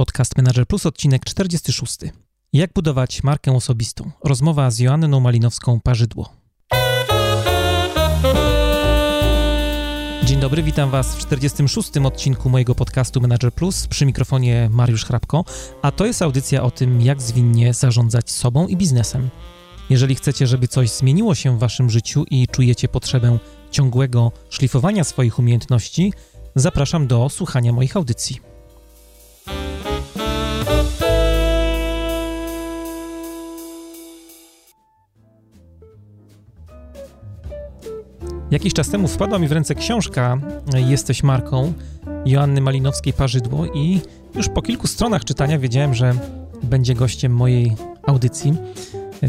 Podcast Manager Plus, odcinek 46. Jak budować markę osobistą? Rozmowa z Joanną Malinowską-Parzydło. Dzień dobry, witam Was w 46. odcinku mojego podcastu Manager Plus przy mikrofonie Mariusz Hrabko, a to jest audycja o tym, jak zwinnie zarządzać sobą i biznesem. Jeżeli chcecie, żeby coś zmieniło się w Waszym życiu i czujecie potrzebę ciągłego szlifowania swoich umiejętności, zapraszam do słuchania moich audycji. Jakiś czas temu wpadła mi w ręce książka Jesteś marką Joanny Malinowskiej-Parzydło i już po kilku stronach czytania wiedziałem, że będzie gościem mojej audycji.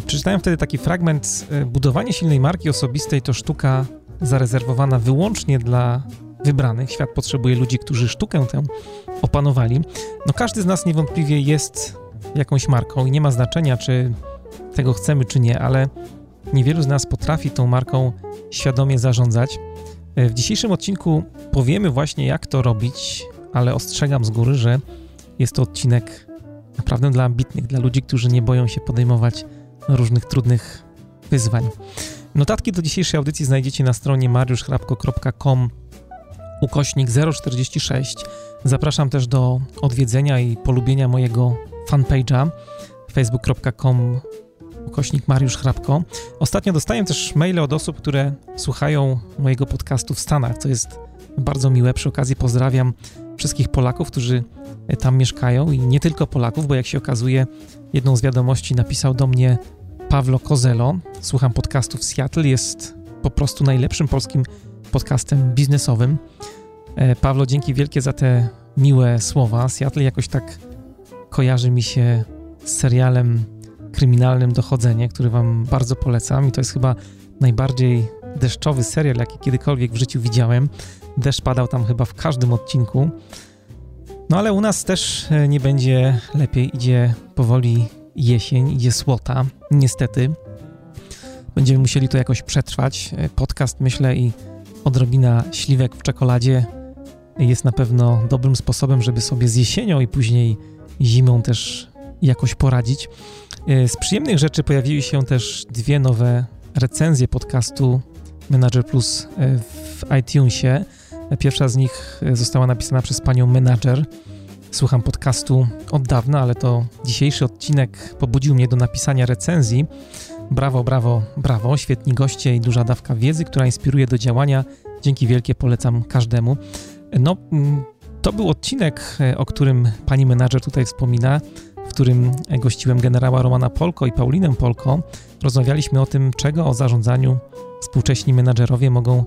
Przeczytałem wtedy taki fragment Budowanie silnej marki osobistej to sztuka zarezerwowana wyłącznie dla wybranych. Świat potrzebuje ludzi, którzy sztukę tę opanowali. No każdy z nas niewątpliwie jest jakąś marką i nie ma znaczenia, czy tego chcemy, czy nie, ale Niewielu z nas potrafi tą marką świadomie zarządzać. E, w dzisiejszym odcinku powiemy właśnie, jak to robić, ale ostrzegam z góry, że jest to odcinek naprawdę dla ambitnych, dla ludzi, którzy nie boją się podejmować różnych trudnych wyzwań. Notatki do dzisiejszej audycji znajdziecie na stronie mariuszchrapko.com ukośnik 046. Zapraszam też do odwiedzenia i polubienia mojego fanpage'a facebook.com ukośnik Mariusz Hrabko. Ostatnio dostałem też maile od osób, które słuchają mojego podcastu w Stanach, co jest bardzo miłe. Przy okazji pozdrawiam wszystkich Polaków, którzy tam mieszkają i nie tylko Polaków, bo jak się okazuje, jedną z wiadomości napisał do mnie Pawlo Kozelo. Słucham podcastu w Seattle, jest po prostu najlepszym polskim podcastem biznesowym. E, Pawlo, dzięki wielkie za te miłe słowa. Seattle jakoś tak kojarzy mi się z serialem kryminalnym Dochodzenie, który Wam bardzo polecam i to jest chyba najbardziej deszczowy serial, jaki kiedykolwiek w życiu widziałem. Deszcz padał tam chyba w każdym odcinku. No ale u nas też e, nie będzie lepiej, idzie powoli jesień, idzie słota, niestety. Będziemy musieli to jakoś przetrwać. E, podcast, myślę, i odrobina śliwek w czekoladzie jest na pewno dobrym sposobem, żeby sobie z jesienią i później zimą też jakoś poradzić. E, z przyjemnych rzeczy pojawiły się też dwie nowe recenzje podcastu Manager Plus e, w iTunesie. Pierwsza z nich e, została napisana przez panią Manager. Słucham podcastu od dawna, ale to dzisiejszy odcinek pobudził mnie do napisania recenzji. Brawo, brawo, brawo. Świetni goście i duża dawka wiedzy, która inspiruje do działania. Dzięki wielkie polecam każdemu. No, mm, to był odcinek, o którym pani menadżer tutaj wspomina którym gościłem generała Romana Polko i Paulinę Polko. Rozmawialiśmy o tym, czego o zarządzaniu współcześni menadżerowie mogą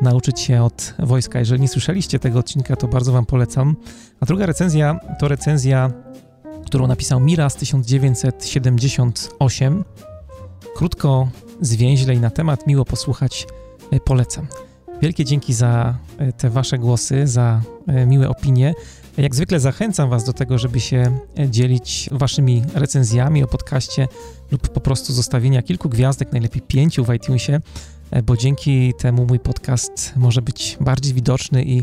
nauczyć się od wojska. Jeżeli nie słyszeliście tego odcinka, to bardzo Wam polecam. A druga recenzja to recenzja, którą napisał Miras 1978. Krótko, zwięźle i na temat, miło posłuchać, e, polecam. Wielkie dzięki za e, te Wasze głosy, za e, miłe opinie. Jak zwykle zachęcam Was do tego, żeby się dzielić Waszymi recenzjami o podcaście lub po prostu zostawienia kilku gwiazdek, najlepiej pięciu w iTunesie, bo dzięki temu mój podcast może być bardziej widoczny i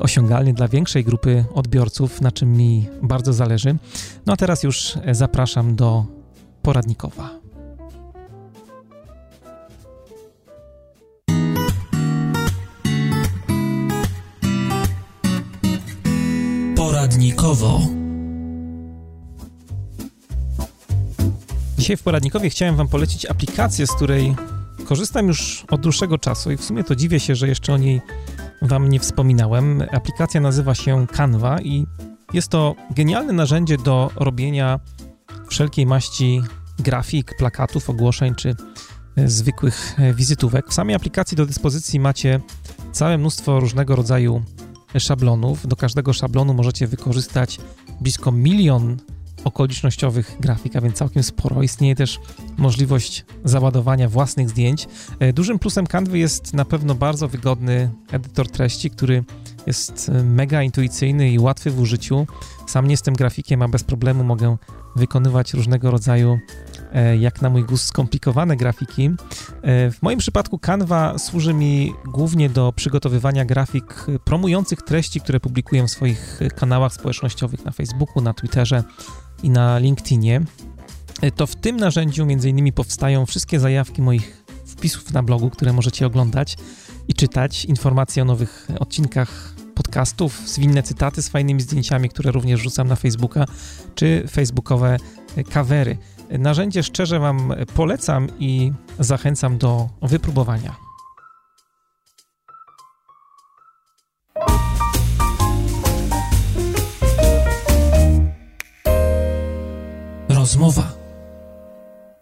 osiągalny dla większej grupy odbiorców, na czym mi bardzo zależy. No a teraz już zapraszam do poradnikowa. Poradnikowo. Dzisiaj w poradnikowie chciałem Wam polecić aplikację, z której korzystam już od dłuższego czasu i w sumie to dziwię się, że jeszcze o niej Wam nie wspominałem. Aplikacja nazywa się Canva i jest to genialne narzędzie do robienia wszelkiej maści grafik, plakatów, ogłoszeń czy e, zwykłych e, wizytówek. W samej aplikacji do dyspozycji macie całe mnóstwo różnego rodzaju szablonów. Do każdego szablonu możecie wykorzystać blisko milion okolicznościowych grafik, a więc całkiem sporo. Istnieje też możliwość załadowania własnych zdjęć. E, dużym plusem Canvy jest na pewno bardzo wygodny edytor treści, który jest e, mega intuicyjny i łatwy w użyciu. Sam nie jestem grafikiem, a bez problemu mogę wykonywać różnego rodzaju e, jak na mój gust skomplikowane grafiki. E, w moim przypadku Canva służy mi głównie do przygotowywania grafik promujących treści, które publikuję w swoich kanałach społecznościowych na Facebooku, na Twitterze i na LinkedInie. To w tym narzędziu między innymi powstają wszystkie zajawki moich wpisów na blogu, które możecie oglądać i czytać, informacje o nowych odcinkach podcastów, zwinne cytaty z fajnymi zdjęciami, które również rzucam na Facebooka, czy facebookowe kawery. Narzędzie szczerze Wam polecam i zachęcam do wypróbowania. Rozmowa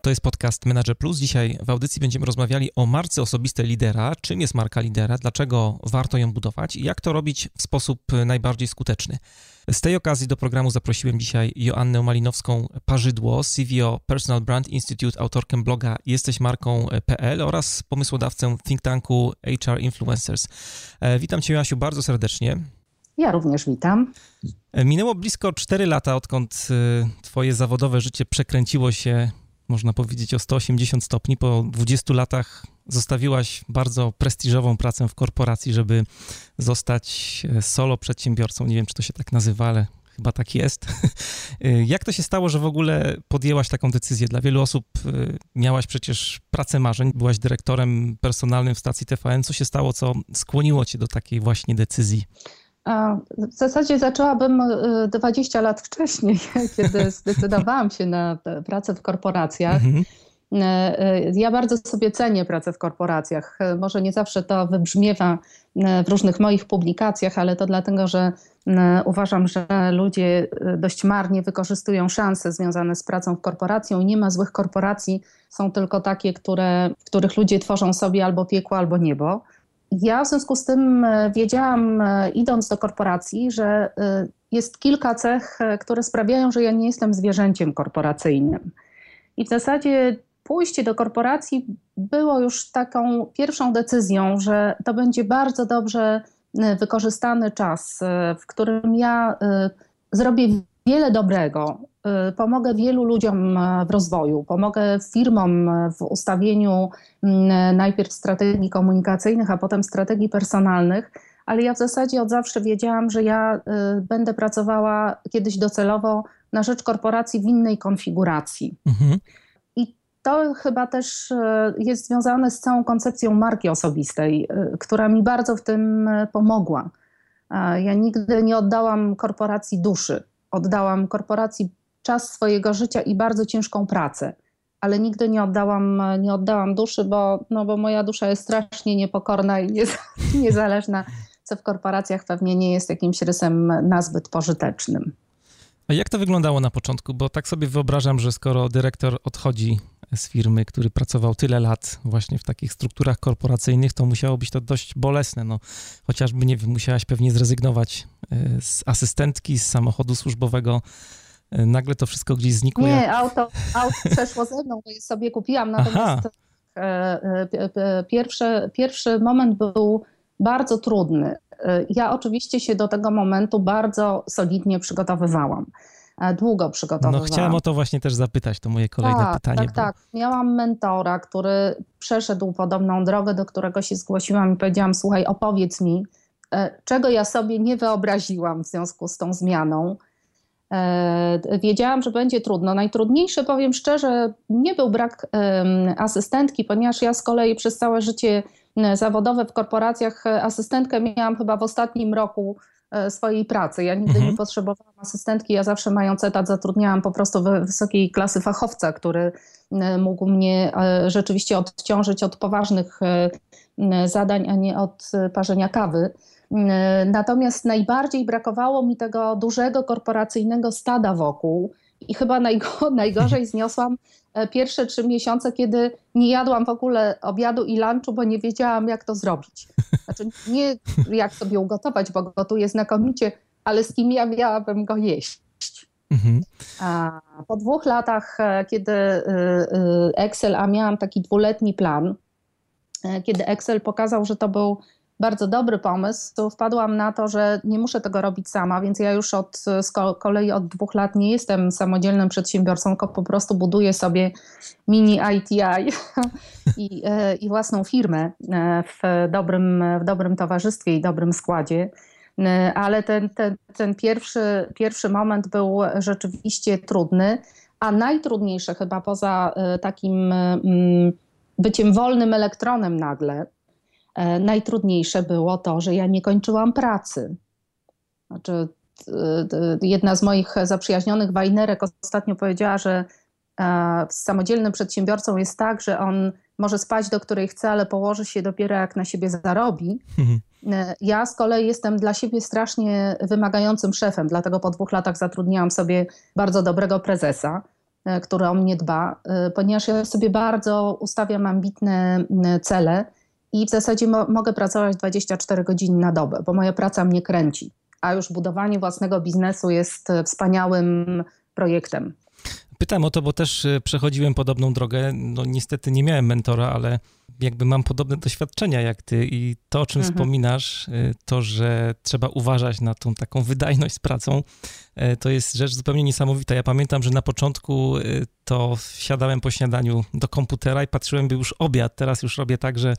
to jest podcast Manager Plus. Dzisiaj w audycji będziemy rozmawiali o marce osobistej lidera, czym jest marka lidera, dlaczego warto ją budować i jak to robić w sposób najbardziej skuteczny. Z tej okazji do programu zaprosiłem dzisiaj Joannę Malinowską-Parzydło, CVO Personal Brand Institute, autorkę bloga jesteśmarką.pl oraz pomysłodawcę think tanku HR Influencers. E, witam Cię, Jasiu, bardzo serdecznie. Ja również witam. E, minęło blisko 4 lata, odkąd e, Twoje zawodowe życie przekręciło się można powiedzieć, o 180 stopni. Po 20 latach zostawiłaś bardzo prestiżową pracę w korporacji, żeby zostać e, solo przedsiębiorcą. Nie wiem, czy to się tak nazywa, ale chyba tak jest. Jak to się stało, że w ogóle podjęłaś taką decyzję? Dla wielu osób e, miałaś przecież pracę marzeń, byłaś dyrektorem personalnym w stacji TVN. Co się stało, co skłoniło cię do takiej właśnie decyzji? W zasadzie zaczęłabym 20 e, lat wcześniej, kiedy zdecydowałam się na pracę w korporacjach. Mhm. E, e, ja bardzo sobie cenię pracę w korporacjach. Może nie zawsze to wybrzmiewa w różnych moich publikacjach, ale to dlatego, że uważam, że ludzie dość marnie wykorzystują szanse związane z pracą w korporacją. Nie ma złych korporacji, są tylko takie, które, w których ludzie tworzą sobie albo piekło, albo niebo. Ja w związku z tym e, wiedziałam, e, idąc do korporacji, że e, jest kilka cech, które sprawiają, że ja nie jestem zwierzęciem korporacyjnym. I w zasadzie pójście do korporacji było już taką pierwszą decyzją, że to będzie bardzo dobrze wykorzystany czas, w którym ja zrobię wiele dobrego, Y, pomogę wielu ludziom e, w rozwoju, pomogę firmom w ustawieniu najpierw strategii komunikacyjnych, a potem strategii personalnych, ale ja w zasadzie od zawsze wiedziałam, że ja y, będę pracowała kiedyś docelowo na rzecz korporacji w innej konfiguracji. Mhm. I to chyba też jest związane z całą koncepcją marki osobistej, y, która mi bardzo w tym pomogła. Ja nigdy nie oddałam korporacji duszy. Oddałam korporacji czas swojego życia i bardzo ciężką pracę. Ale nigdy nie oddałam, nie oddałam duszy, bo, no bo moja dusza jest strasznie niepokorna i nie, niezależna, co w korporacjach pewnie nie jest jakimś rysem nazbyt pożytecznym. A jak to wyglądało na początku? Bo tak sobie wyobrażam, że skoro dyrektor odchodzi z firmy, który pracował tyle lat właśnie w takich strukturach korporacyjnych, to musiało być to dość bolesne. No, chociażby, nie wiem, musiałaś pewnie zrezygnować e, z asystentki, z samochodu służbowego, E, nagle to wszystko gdzieś znikło? Nie, auto, auto przeszło ze mną, bo je sobie kupiłam, natomiast e, e, pierwszy, pierwszy moment był bardzo trudny. Ja oczywiście się do tego momentu bardzo solidnie przygotowywałam. Długo przygotowywałam. No chciałem o to właśnie też zapytać, to moje kolejne tak, pytanie. Tak, bo... tak. Miałam mentora, który przeszedł podobną drogę, do którego się zgłosiłam i powiedziałam, słuchaj, opowiedz mi, czego ja sobie nie wyobraziłam w związku z tą zmianą E, wiedziałam, że będzie trudno. Najtrudniejsze, powiem szczerze, nie był brak asystentki, ponieważ ja z kolei przez całe życie zawodowe w korporacjach e, asystentkę miałam chyba w ostatnim roku e, swojej pracy. Ja nigdy mhm. nie potrzebowałam asystentki, ja zawsze mając etat zatrudniałam po prostu wysokiej klasy fachowca, który mógł mnie rzeczywiście odciążyć od poważnych zadań, a nie od parzenia kawy. E, natomiast najbardziej brakowało mi tego dużego korporacyjnego stada wokół. I chyba najgo, najgorzej zniosłam e, pierwsze trzy miesiące, kiedy nie jadłam w ogóle obiadu i lunchu, bo nie wiedziałam, jak to zrobić. Znaczy, nie jak sobie ugotować, bo gotuję znakomicie, ale z kim ja miałabym go jeść. Mhm. A po dwóch latach, e, kiedy Excel, a miałam taki dwuletni plan, kiedy Excel pokazał, że to był bardzo dobry pomysł, wpadłam na to, że nie muszę tego robić sama, więc ja już od, z kolei od dwóch lat nie jestem samodzielnym przedsiębiorcą, tylko po prostu buduję sobie mini ITI i, e, i własną firmę e, w dobrym, w dobrym towarzystwie i dobrym składzie. E, ale ten, ten, ten pierwszy, pierwszy moment był rzeczywiście trudny, a najtrudniejsze chyba poza takim mm, byciem wolnym elektronem nagle, E, najtrudniejsze było to, że ja nie kończyłam pracy. Znaczy, jedna z moich zaprzyjaźnionych wajnerek ostatnio powiedziała, że e, z samodzielnym przedsiębiorcą jest tak, że on może spać do której chce, ale położy się dopiero jak na siebie zarobi. Mhm. E, ja z kolei jestem dla siebie strasznie wymagającym szefem, dlatego po dwóch latach zatrudniłam sobie bardzo dobrego prezesa, który o mnie dba, ponieważ ja sobie bardzo ustawiam ambitne cele i w zasadzie mo mogę pracować 24 godziny na dobę, bo moja praca mnie kręci, a już budowanie własnego biznesu jest wspaniałym projektem. Pytam o to, bo też e, przechodziłem podobną drogę. No niestety nie miałem mentora, ale jakby mam podobne doświadczenia jak ty i to, o czym mhm. wspominasz, y, to, że trzeba uważać na tą taką wydajność z pracą, to jest rzecz zupełnie niesamowita. Ja pamiętam, że na początku y, to siadałem po śniadaniu do komputera i patrzyłem, by już obiad. Teraz już robię tak, że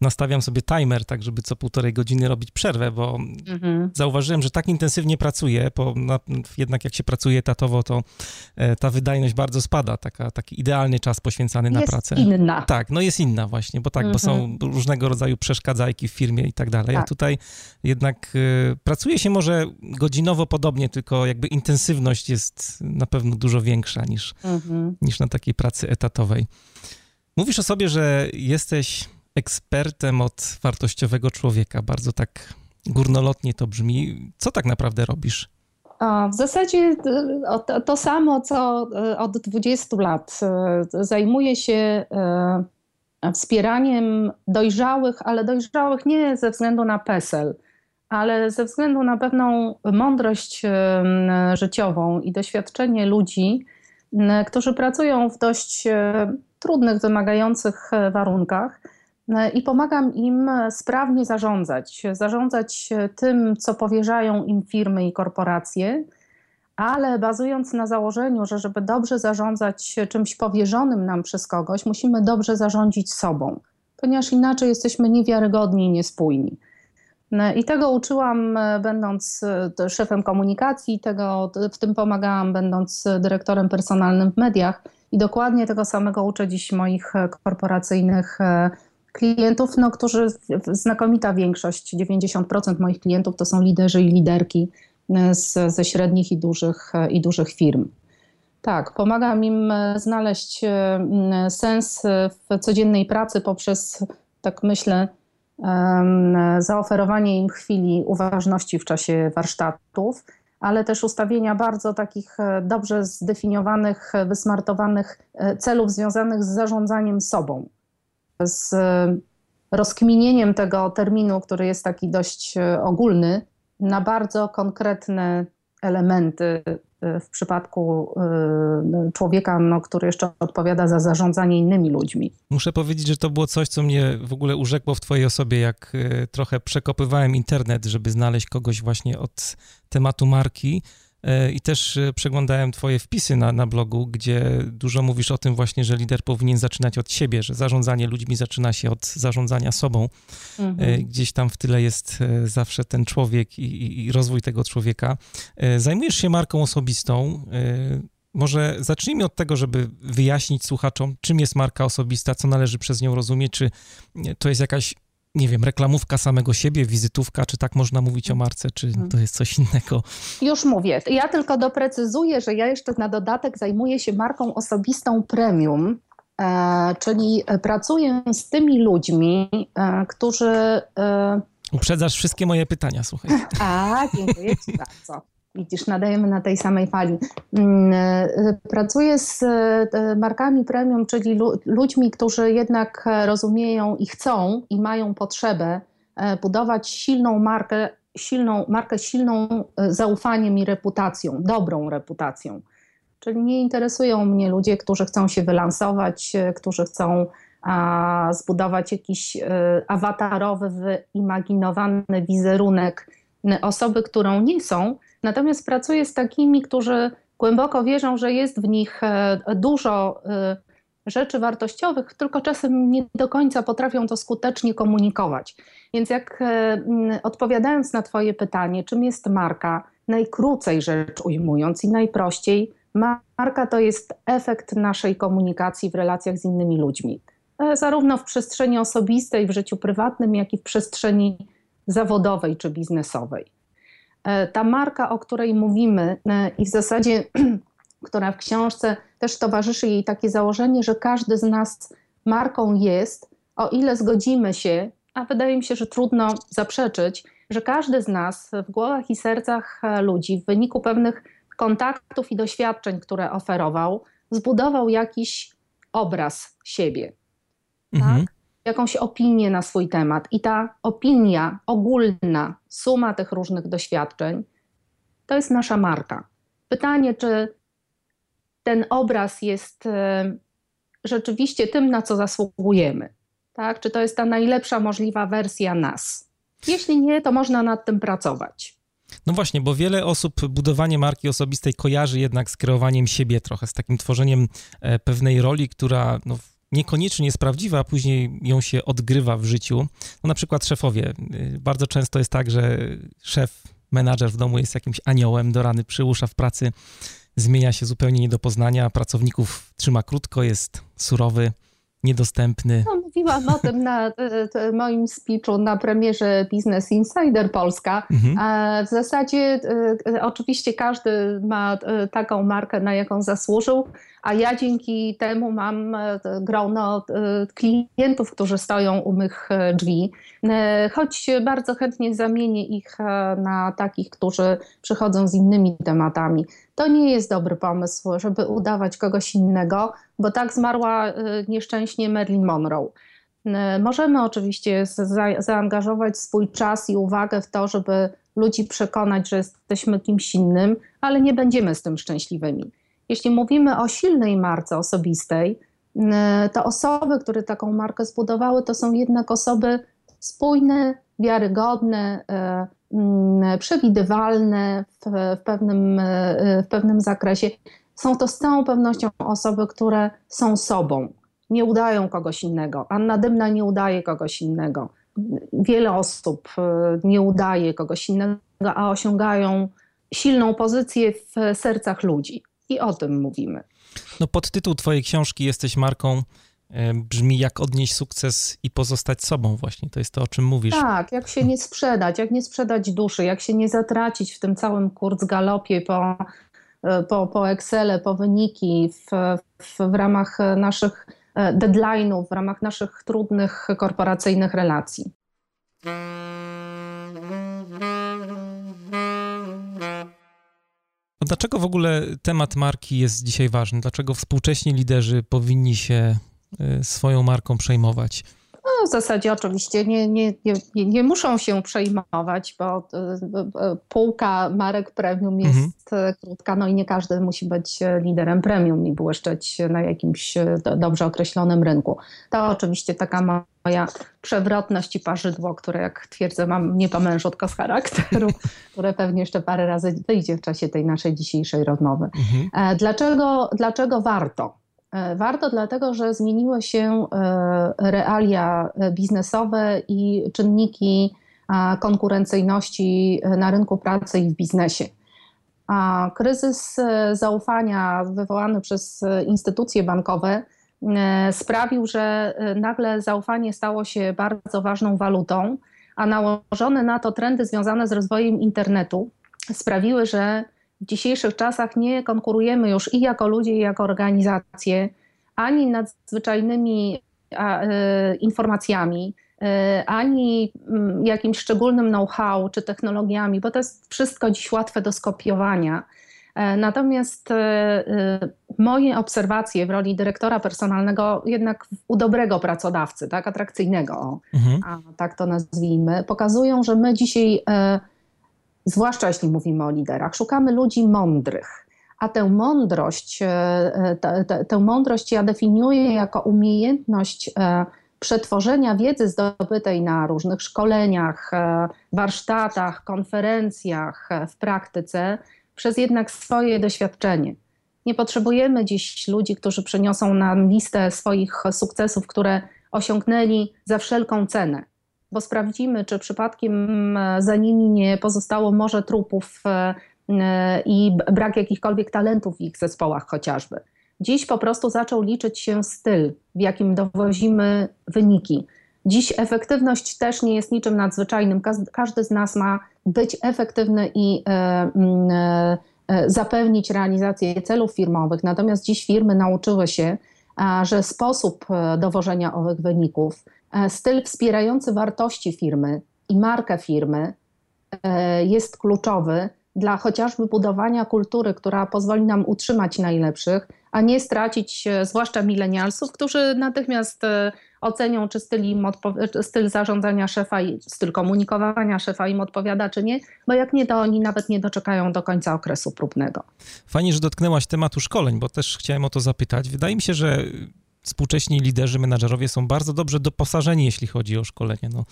nastawiam sobie timer, tak żeby co półtorej godziny robić przerwę, bo mhm. zauważyłem, że tak intensywnie pracuję, bo na, jednak jak się pracuje tatowo, to ta wydajność bardzo spada. Taka, taki idealny czas poświęcany jest na pracę. inna. Tak, no jest inna właśnie bo tak, bo są mhm. różnego rodzaju przeszkadzajki w firmie i tak dalej, tak. a tutaj jednak y, pracuje się może godzinowo podobnie, tylko jakby intensywność jest na pewno dużo większa niż, mhm. niż na takiej pracy etatowej. Mówisz o sobie, że jesteś ekspertem od wartościowego człowieka, bardzo tak górnolotnie to brzmi. Co tak naprawdę robisz? W zasadzie y, to samo, co y, od 20 lat. Zajmuję się wspieraniem dojrzałych, ale dojrzałych nie ze względu na PESEL, ale ze względu na pewną mądrość życiową i doświadczenie ludzi, którzy pracują w dość e, trudnych, wymagających e, warunkach i pomagam im sprawnie zarządzać, zarządzać tym, co powierzają im firmy i korporacje ale bazując na założeniu, że żeby dobrze zarządzać czymś powierzonym nam przez kogoś, musimy dobrze zarządzić sobą, ponieważ inaczej jesteśmy niewiarygodni i niespójni. I tego uczyłam, e, będąc e, szefem komunikacji, tego, w tym pomagałam, będąc dyrektorem personalnym w mediach, i dokładnie tego samego uczę dziś moich e, korporacyjnych klientów, no, którzy, znakomita większość, 90% moich klientów to są liderzy i liderki z, ze średnich i dużych, i dużych firm. Tak, pomagam im znaleźć sens w codziennej pracy poprzez, tak myślę, zaoferowanie im chwili uważności w czasie warsztatów, ale też ustawienia bardzo takich e, dobrze zdefiniowanych, wysmartowanych e, celów związanych z zarządzaniem sobą, z rozkminieniem tego terminu, który jest taki dość e, ogólny, na bardzo konkretne elementy w przypadku y, człowieka, no, który jeszcze odpowiada za zarządzanie innymi ludźmi. Muszę powiedzieć, że to było coś, co mnie w ogóle urzekło w Twojej osobie, jak y, trochę przekopywałem internet, żeby znaleźć kogoś właśnie od tematu marki I też e, przeglądałem Twoje wpisy na, na blogu, gdzie dużo mówisz o tym właśnie, że lider powinien zaczynać od siebie, że zarządzanie ludźmi zaczyna się od zarządzania sobą. Mhm. E, gdzieś tam w tyle jest zawsze ten człowiek i, i, i rozwój tego człowieka. Zajmujesz się marką osobistą. Może zacznijmy od tego, żeby wyjaśnić słuchaczom, czym jest marka osobista, co należy przez nią rozumieć, czy to jest jakaś nie wiem, reklamówka samego siebie, wizytówka, czy tak można mówić o marce, czy mhm. to jest coś innego? Już mówię. Ja tylko doprecyzuję, że ja jeszcze na dodatek zajmuję się marką osobistą premium, e, czyli pracuję z tymi ludźmi, e, którzy... E... Uprzedzasz wszystkie moje pytania, słuchaj. A, dziękuję Ci bardzo. Widzisz, nadajemy na tej samej fali. Mm, e, pracuję z e, markami premium, czyli ludźmi, którzy jednak rozumieją i chcą i mają potrzebę e, budować silną markę, silną markę silną zaufaniem i reputacją, dobrą reputacją. Czyli nie interesują mnie ludzie, którzy chcą się wylansować, którzy chcą a zbudować jakiś y, awatarowy, wyimaginowany wizerunek osoby, którą nie są. Natomiast pracuję z takimi, którzy głęboko wierzą, że jest w nich e, dużo y, rzeczy wartościowych, tylko czasem nie do końca potrafią to skutecznie komunikować. Więc jak e, odpowiadając na Twoje pytanie, czym jest marka, najkrócej rzecz ujmując i najprościej, marka to jest efekt naszej komunikacji w relacjach z innymi ludźmi. E, zarówno w przestrzeni osobistej, w życiu prywatnym, jak i w przestrzeni zawodowej czy biznesowej. E, ta marka, o której mówimy e, i w zasadzie, która w książce też towarzyszy jej takie założenie, że każdy z nas marką jest, o ile zgodzimy się, a wydaje mi się, że trudno zaprzeczyć, że każdy z nas w głowach i sercach ludzi w wyniku pewnych kontaktów i doświadczeń, które oferował, zbudował jakiś obraz siebie mhm. tak? Jakąś opinię na swój temat. I ta opinia ogólna, suma tych różnych doświadczeń, to jest nasza marka. Pytanie, czy ten obraz jest e, rzeczywiście tym, na co zasługujemy. Tak? Czy to jest ta najlepsza możliwa wersja nas? Jeśli nie, to można nad tym pracować. No właśnie, bo wiele osób budowanie marki osobistej kojarzy jednak z kreowaniem siebie trochę, z takim tworzeniem e, pewnej roli, która no, niekoniecznie jest prawdziwa, a później ją się odgrywa w życiu. No na przykład szefowie. Y, bardzo często jest tak, że szef, menadżer w domu jest jakimś aniołem, do rany przyłusza w pracy, zmienia się zupełnie nie do poznania, pracowników trzyma krótko, jest surowy, niedostępny. No, mówiłam o tym na e, moim speechu na premierze Business Insider Polska. Mhm. W zasadzie e, oczywiście każdy ma e, taką markę, na jaką zasłużył, a ja dzięki temu mam grono klientów, którzy stoją u mych drzwi, choć bardzo chętnie zamienię ich na takich, którzy przychodzą z innymi tematami. To nie jest dobry pomysł, żeby udawać kogoś innego, bo tak zmarła nieszczęśnie Marilyn Monroe. E, możemy oczywiście za, zaangażować swój czas i uwagę w to, żeby ludzi przekonać, że jesteśmy kimś innym, ale nie będziemy z tym szczęśliwymi. Jeśli mówimy o silnej marce osobistej, e, to osoby, które taką markę zbudowały, to są jednak osoby spójne, wiarygodne, e, mm, przewidywalne w, w, pewnym, w pewnym zakresie. Są to z całą pewnością osoby, które są sobą, nie udają kogoś innego. Anna Dymna nie udaje kogoś innego. Wiele osób e, nie udaje kogoś innego, a osiągają silną pozycję w sercach ludzi. I o tym mówimy. No podtytuł twojej książki Jesteś marką e, brzmi jak odnieść sukces i pozostać sobą właśnie. To jest to, o czym mówisz. Tak, jak się nie sprzedać, jak nie sprzedać duszy, jak się nie zatracić w tym całym galopie po, e, po, po Excele, po wyniki w, w, w ramach naszych E, deadline'ów w ramach naszych trudnych korporacyjnych relacji. Dlaczego w ogóle temat marki jest dzisiaj ważny? Dlaczego współcześni liderzy powinni się e, swoją marką przejmować? No, w zasadzie oczywiście nie, nie, nie, nie muszą się przejmować, bo e, e, półka marek premium jest mhm. krótka, no i nie każdy musi być liderem premium i błyszczeć na jakimś dobrze określonym rynku. To oczywiście taka moja przewrotność i parzydło, które jak twierdzę mam nie po mężutko z charakteru, które pewnie jeszcze parę razy wyjdzie w czasie tej naszej dzisiejszej rozmowy. Mhm. Dlaczego, dlaczego warto? E, warto dlatego, że zmieniły się e, realia biznesowe i czynniki konkurencyjności na rynku pracy i w biznesie. Kryzys e, zaufania wywołany przez instytucje bankowe sprawił, że nagle zaufanie stało się bardzo ważną walutą, a nałożone na to trendy związane z rozwojem internetu sprawiły, że w dzisiejszych czasach nie konkurujemy już i jako ludzie, i jako organizacje, ani nadzwyczajnymi y, informacjami, y, ani y, jakimś szczególnym know-how czy technologiami, bo to jest wszystko dziś łatwe do skopiowania. E, natomiast moje obserwacje w roli dyrektora personalnego, jednak u dobrego pracodawcy, tak, atrakcyjnego, mhm. a tak to nazwijmy, pokazują, że my dzisiaj zwłaszcza jeśli mówimy o liderach, szukamy ludzi mądrych, A tę mądrość, tę, tę mądrość ja definiuję jako umiejętność przetworzenia wiedzy zdobytej na różnych szkoleniach, warsztatach, konferencjach, w praktyce przez jednak swoje doświadczenie. Nie potrzebujemy dziś ludzi, którzy przyniosą nam listę swoich sukcesów, które osiągnęli za wszelką cenę, bo sprawdzimy, czy przypadkiem e, za nimi nie pozostało morze trupów e, e, i brak jakichkolwiek talentów w ich zespołach chociażby. Dziś po prostu zaczął liczyć się styl, w jakim dowozimy wyniki. Dziś efektywność też nie jest niczym nadzwyczajnym. Każdy z nas ma być efektywny i zapewnić realizację celów firmowych. Natomiast dziś firmy nauczyły się, że sposób dowożenia owych wyników, styl wspierający wartości firmy i markę firmy e, jest kluczowy dla chociażby budowania kultury, która pozwoli nam utrzymać najlepszych, a nie stracić zwłaszcza milenialsów, którzy natychmiast ocenią, czy styl, im styl zarządzania szefa i styl komunikowania szefa im odpowiada, czy nie, bo jak nie, to oni nawet nie doczekają do końca okresu próbnego. Fajnie, że dotknęłaś tematu szkoleń, bo też chciałem o to zapytać. Wydaje mi się, że współcześni liderzy, menadżerowie są bardzo dobrze doposażeni, jeśli chodzi o szkolenie. No,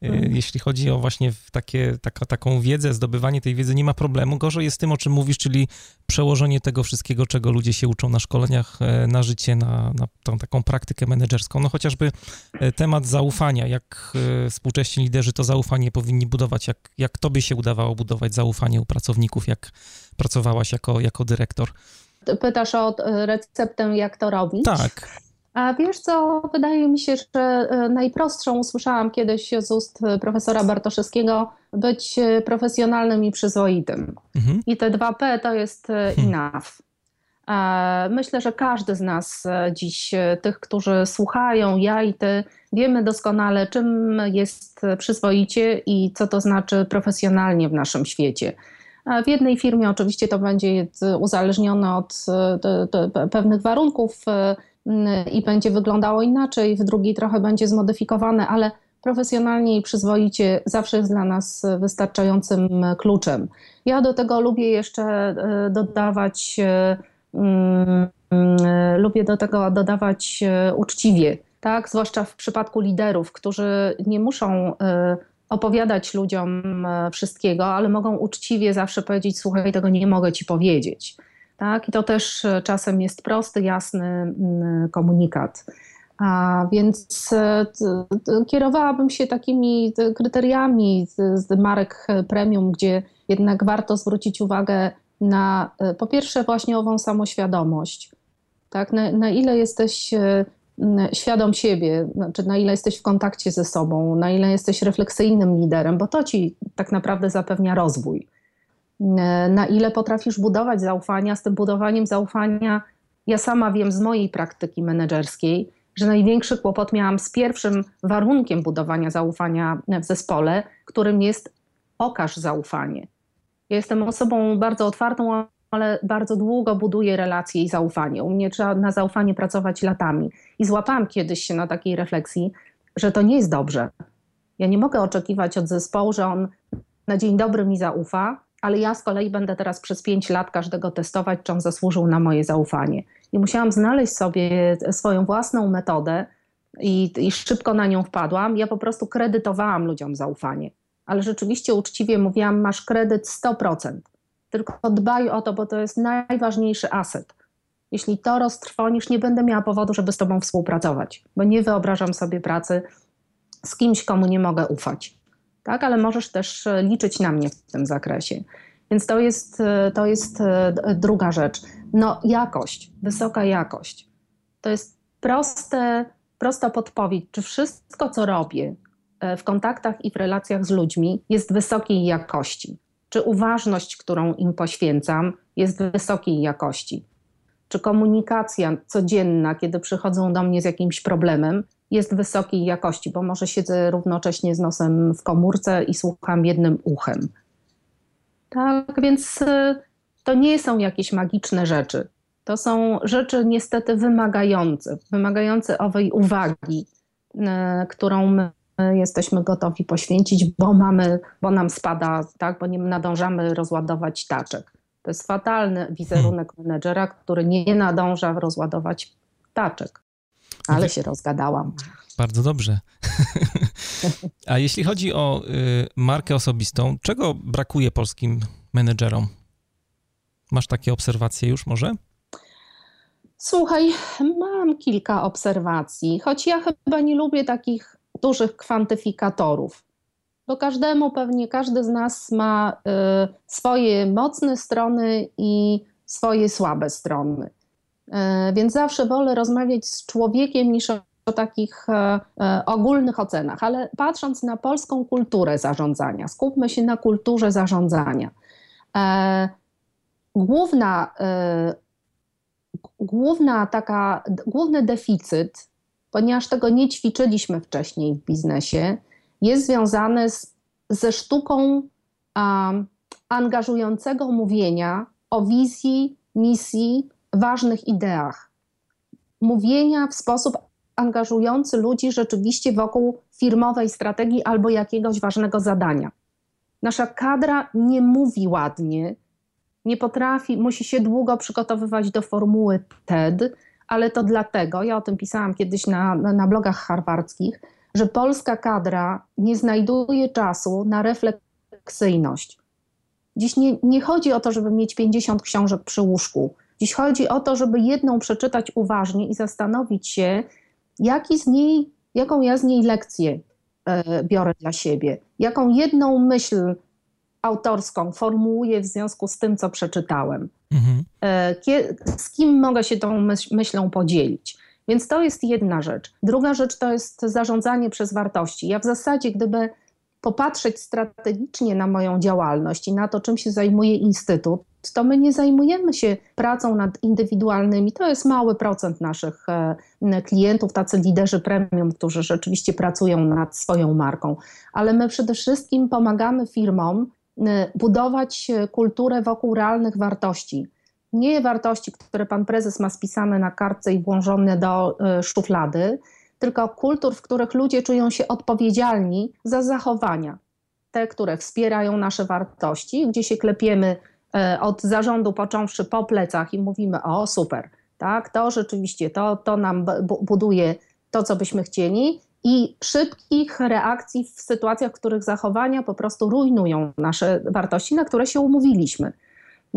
hmm. Jeśli chodzi o właśnie takie, taka, taką wiedzę, zdobywanie tej wiedzy, nie ma problemu. Gorzej jest tym, o czym mówisz, czyli przełożenie tego wszystkiego, czego ludzie się uczą na szkoleniach, e, na życie, na, na tą taką praktykę menedżerską. No chociażby e, temat zaufania, jak współcześni liderzy to zaufanie powinni budować, jak, jak tobie się udawało budować zaufanie u pracowników, jak pracowałaś jako, jako dyrektor. Pytasz o receptę, jak to robić? Tak. A wiesz co, wydaje mi się, że e, najprostszą usłyszałam kiedyś z ust profesora Bartoszewskiego być e, profesjonalnym i przyzwoitym. Mhm. I te dwa P to jest e, hmm. enough. Myślę, że każdy z nas dziś, tych, którzy słuchają, ja i ty, wiemy doskonale, czym jest przyzwoicie i co to znaczy profesjonalnie w naszym świecie. W jednej firmie oczywiście to będzie uzależnione od pewnych warunków i będzie wyglądało inaczej, w drugiej trochę będzie zmodyfikowane, ale profesjonalnie i przyzwoicie zawsze jest dla nas wystarczającym kluczem. Ja do tego lubię jeszcze e, dodawać, e, mm, e, lubię do tego dodawać uczciwie, tak? Zwłaszcza w przypadku liderów, którzy nie muszą opowiadać ludziom wszystkiego, ale mogą uczciwie zawsze powiedzieć: Słuchaj, tego nie mogę ci powiedzieć. Tak? I to też e, czasem jest prosty, jasny mm, komunikat. A więc e, kierowałabym się takimi kryteriami z marek premium, gdzie jednak warto zwrócić uwagę na e, po pierwsze właśnie ową samoświadomość. Tak? Na, na ile jesteś świadom siebie, znaczy na ile jesteś w kontakcie ze sobą, na ile jesteś refleksyjnym liderem, bo to ci tak naprawdę zapewnia rozwój. Na ile potrafisz budować zaufania. Z tym budowaniem zaufania, ja sama wiem z mojej praktyki menedżerskiej, że największy kłopot miałam z pierwszym warunkiem budowania zaufania w zespole, którym jest okaż zaufanie. Ja jestem osobą bardzo otwartą, ale bardzo długo buduję relacje i zaufanie. U mnie trzeba na zaufanie pracować latami. I złapałam kiedyś się na takiej refleksji, że to nie jest dobrze. Ja nie mogę oczekiwać od zespołu, że on na dzień dobry mi zaufa, ale ja z kolei będę teraz przez pięć lat każdego testować, czy on zasłużył na moje zaufanie. I musiałam znaleźć sobie swoją własną metodę i, i szybko na nią wpadłam. Ja po prostu kredytowałam ludziom zaufanie, ale rzeczywiście uczciwie mówiłam, masz kredyt 100%. Tylko dbaj o to, bo to jest najważniejszy aset. Jeśli to roztrwonisz, nie będę miała powodu, żeby z tobą współpracować, bo nie wyobrażam sobie pracy z kimś, komu nie mogę ufać tak? ale możesz też e, liczyć na mnie w tym zakresie. Więc to jest, e, to jest e, druga rzecz. No, jakość, wysoka jakość. To jest proste, prosta podpowiedź, czy wszystko, co robię w kontaktach i w relacjach z ludźmi, jest wysokiej jakości. Czy uważność, którą im poświęcam, jest wysokiej jakości. Czy komunikacja codzienna, kiedy przychodzą do mnie z jakimś problemem, jest wysokiej jakości, bo może siedzę równocześnie z nosem w komórce i słucham jednym uchem. Tak więc y, to nie są jakieś magiczne rzeczy. To są rzeczy niestety wymagające, wymagające owej uwagi, y, którą my jesteśmy gotowi poświęcić, bo mamy, bo nam spada, tak, bo nie nadążamy rozładować taczek. To jest fatalny wizerunek hmm. menedżera, który nie nadąża rozładować taczek. Ale się rozgadałam. Bardzo dobrze. A jeśli chodzi o y, markę osobistą, czego brakuje polskim menedżerom? Masz takie obserwacje już może? Słuchaj, mam kilka obserwacji, choć ja chyba nie lubię takich dużych kwantyfikatorów, bo każdemu pewnie każdy z nas ma y, swoje mocne strony i swoje słabe strony. Y, więc zawsze wolę rozmawiać z człowiekiem niż o, takich y, ogólnych ocenach, ale patrząc na polską kulturę zarządzania, skupmy się na kulturze zarządzania. Główna główna taka, główny deficyt, ponieważ tego nie ćwiczyliśmy wcześniej w biznesie, jest związany z, ze sztuką angażującego mówienia o wizji, misji, ważnych ideach. Mówienia w sposób angażujący ludzi rzeczywiście wokół firmowej strategii albo jakiegoś ważnego zadania. Nasza kadra nie mówi ładnie, nie potrafi, musi się długo przygotowywać do formuły TED, ale to dlatego, ja o tym pisałam kiedyś na, na, blogach harwardzkich, że polska kadra nie znajduje czasu na refleksyjność. Dziś nie, nie chodzi o to, żeby mieć 50 książek przy łóżku. Dziś chodzi o to, żeby jedną przeczytać uważnie i zastanowić się, jaki z niej, jaką ja z niej lekcję e, biorę dla siebie, jaką jedną myśl autorską formułuję w związku z tym, co przeczytałem. Mhm. E, z kim mogę się tą myślą podzielić? Więc to jest jedna rzecz. Druga rzecz to jest zarządzanie przez wartości. Ja w zasadzie, gdyby popatrzeć strategicznie na moją działalność i na to, czym się zajmuje Instytut, to my nie zajmujemy się pracą nad indywidualnymi. To jest mały procent naszych e, klientów, tacy liderzy premium, którzy rzeczywiście pracują nad swoją marką. Ale my przede wszystkim pomagamy firmom budować kulturę wokół realnych wartości. Nie wartości, które pan prezes ma spisane na kartce i włożone do y, szuflady, tylko kultur, w których ludzie czują się odpowiedzialni za zachowania. Te, które wspierają nasze wartości, gdzie się klepiemy od zarządu począwszy po plecach i mówimy: O, super, tak, to rzeczywiście, to, to nam buduje to, co byśmy chcieli, i szybkich reakcji w sytuacjach, w których zachowania po prostu rujnują nasze wartości, na które się umówiliśmy.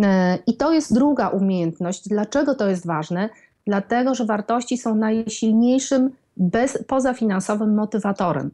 E, I to jest druga umiejętność. Dlaczego to jest ważne? Dlatego, że wartości są najsilniejszym bez, pozafinansowym motywatorem.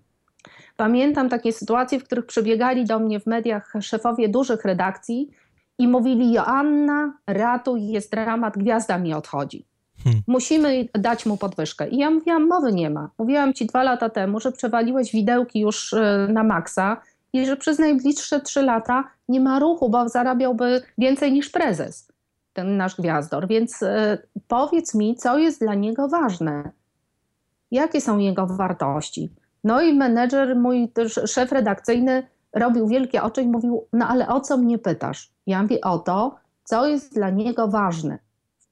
Pamiętam takie sytuacje, w których przybiegali do mnie w mediach szefowie dużych redakcji i mówili: Joanna, ratuj, jest dramat, gwiazda mi odchodzi. Hmm. Musimy dać mu podwyżkę. I ja mówiłam, mowy nie ma. Mówiłam ci dwa lata temu, że przewaliłeś widełki już e, na maksa i że przez najbliższe trzy lata nie ma ruchu, bo zarabiałby więcej niż prezes, ten nasz gwiazdor. Więc e, powiedz mi, co jest dla niego ważne. Jakie są jego wartości? No i menedżer, mój też szef redakcyjny robił wielkie oczy i mówił, no ale o co mnie pytasz? Ja mówię o to, co jest dla niego ważne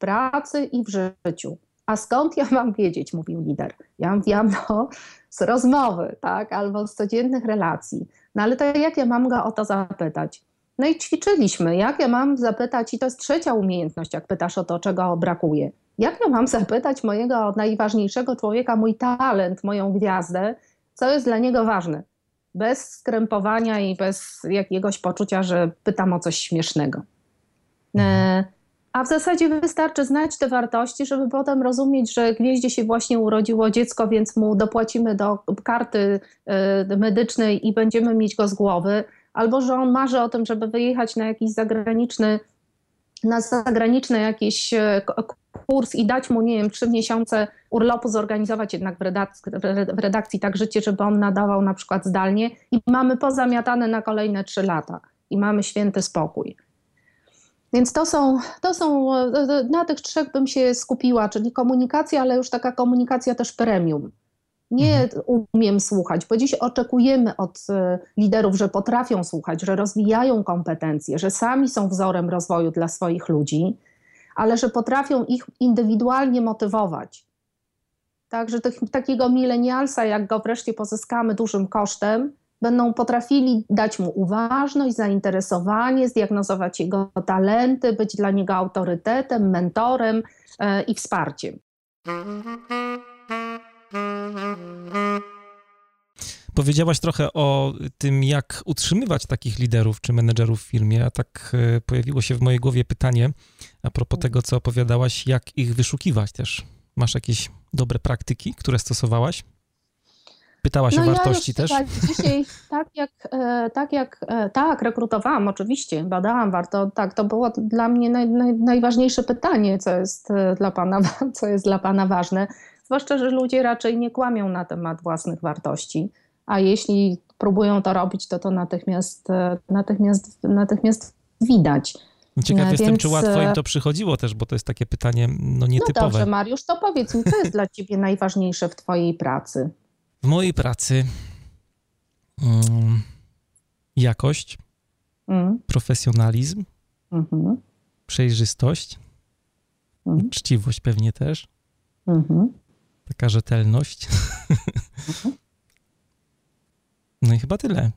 pracy i w życiu. A skąd ja mam wiedzieć, mówił lider. Ja mówiłam, no, z rozmowy, tak, albo z codziennych relacji. No ale to jak ja mam go o to zapytać? No i ćwiczyliśmy, jak ja mam zapytać, i to jest trzecia umiejętność, jak pytasz o to, czego brakuje. Jak ja mam zapytać mojego najważniejszego człowieka, mój talent, moją gwiazdę, co jest dla niego ważne? Bez skrępowania i bez jakiegoś poczucia, że pytam o coś śmiesznego. E, a w zasadzie wystarczy znać te wartości, żeby potem rozumieć, że gwieździe się właśnie urodziło dziecko, więc mu dopłacimy do karty y, medycznej i będziemy mieć go z głowy, albo że on marzy o tym, żeby wyjechać na jakiś zagraniczny, na zagraniczny jakiś y, kurs i dać mu, nie wiem, trzy miesiące urlopu, zorganizować jednak w redakcji, w redakcji tak życie, żeby on nadawał na przykład zdalnie i mamy pozamiatane na kolejne trzy lata i mamy święty spokój. Więc to są, to są, na tych trzech bym się skupiła, czyli komunikacja, ale już taka komunikacja też premium. Nie mhm. umiem słuchać, bo dziś oczekujemy od e, liderów, że potrafią słuchać, że rozwijają kompetencje, że sami są wzorem rozwoju dla swoich ludzi, ale że potrafią ich indywidualnie motywować. Także takiego milenialsa, jak go wreszcie pozyskamy dużym kosztem, będą potrafili dać mu uważność, zainteresowanie, zdiagnozować jego talenty, być dla niego autorytetem, mentorem e, i wsparciem. Powiedziałaś trochę o tym, jak utrzymywać takich liderów czy menedżerów w firmie, a tak e, pojawiło się w mojej głowie pytanie a propos tego, co opowiadałaś, jak ich wyszukiwać też. Masz jakieś dobre praktyki, które stosowałaś? Pytałaś no o wartości ja też? Dzisiaj, tak jak, e, tak jak, e, tak, rekrutowałam oczywiście, badałam warto, tak, to było dla mnie naj, naj, najważniejsze pytanie, co jest, dla pana, co jest dla Pana ważne, zwłaszcza, że ludzie raczej nie kłamią na temat własnych wartości a jeśli próbują to robić, to to natychmiast, e, natychmiast, natychmiast widać. Ciekaw Więc... jestem, czy łatwo im e, to przychodziło też, bo to jest takie pytanie no nietypowe. No dobrze, Mariusz, to powiedz mi, co jest dla ciebie najważniejsze w twojej pracy? W mojej pracy um, jakość, mm. profesjonalizm, mm -hmm. przejrzystość, mm. uczciwość pewnie też, -hmm. Taka rzetelność. -hmm. No i chyba tyle.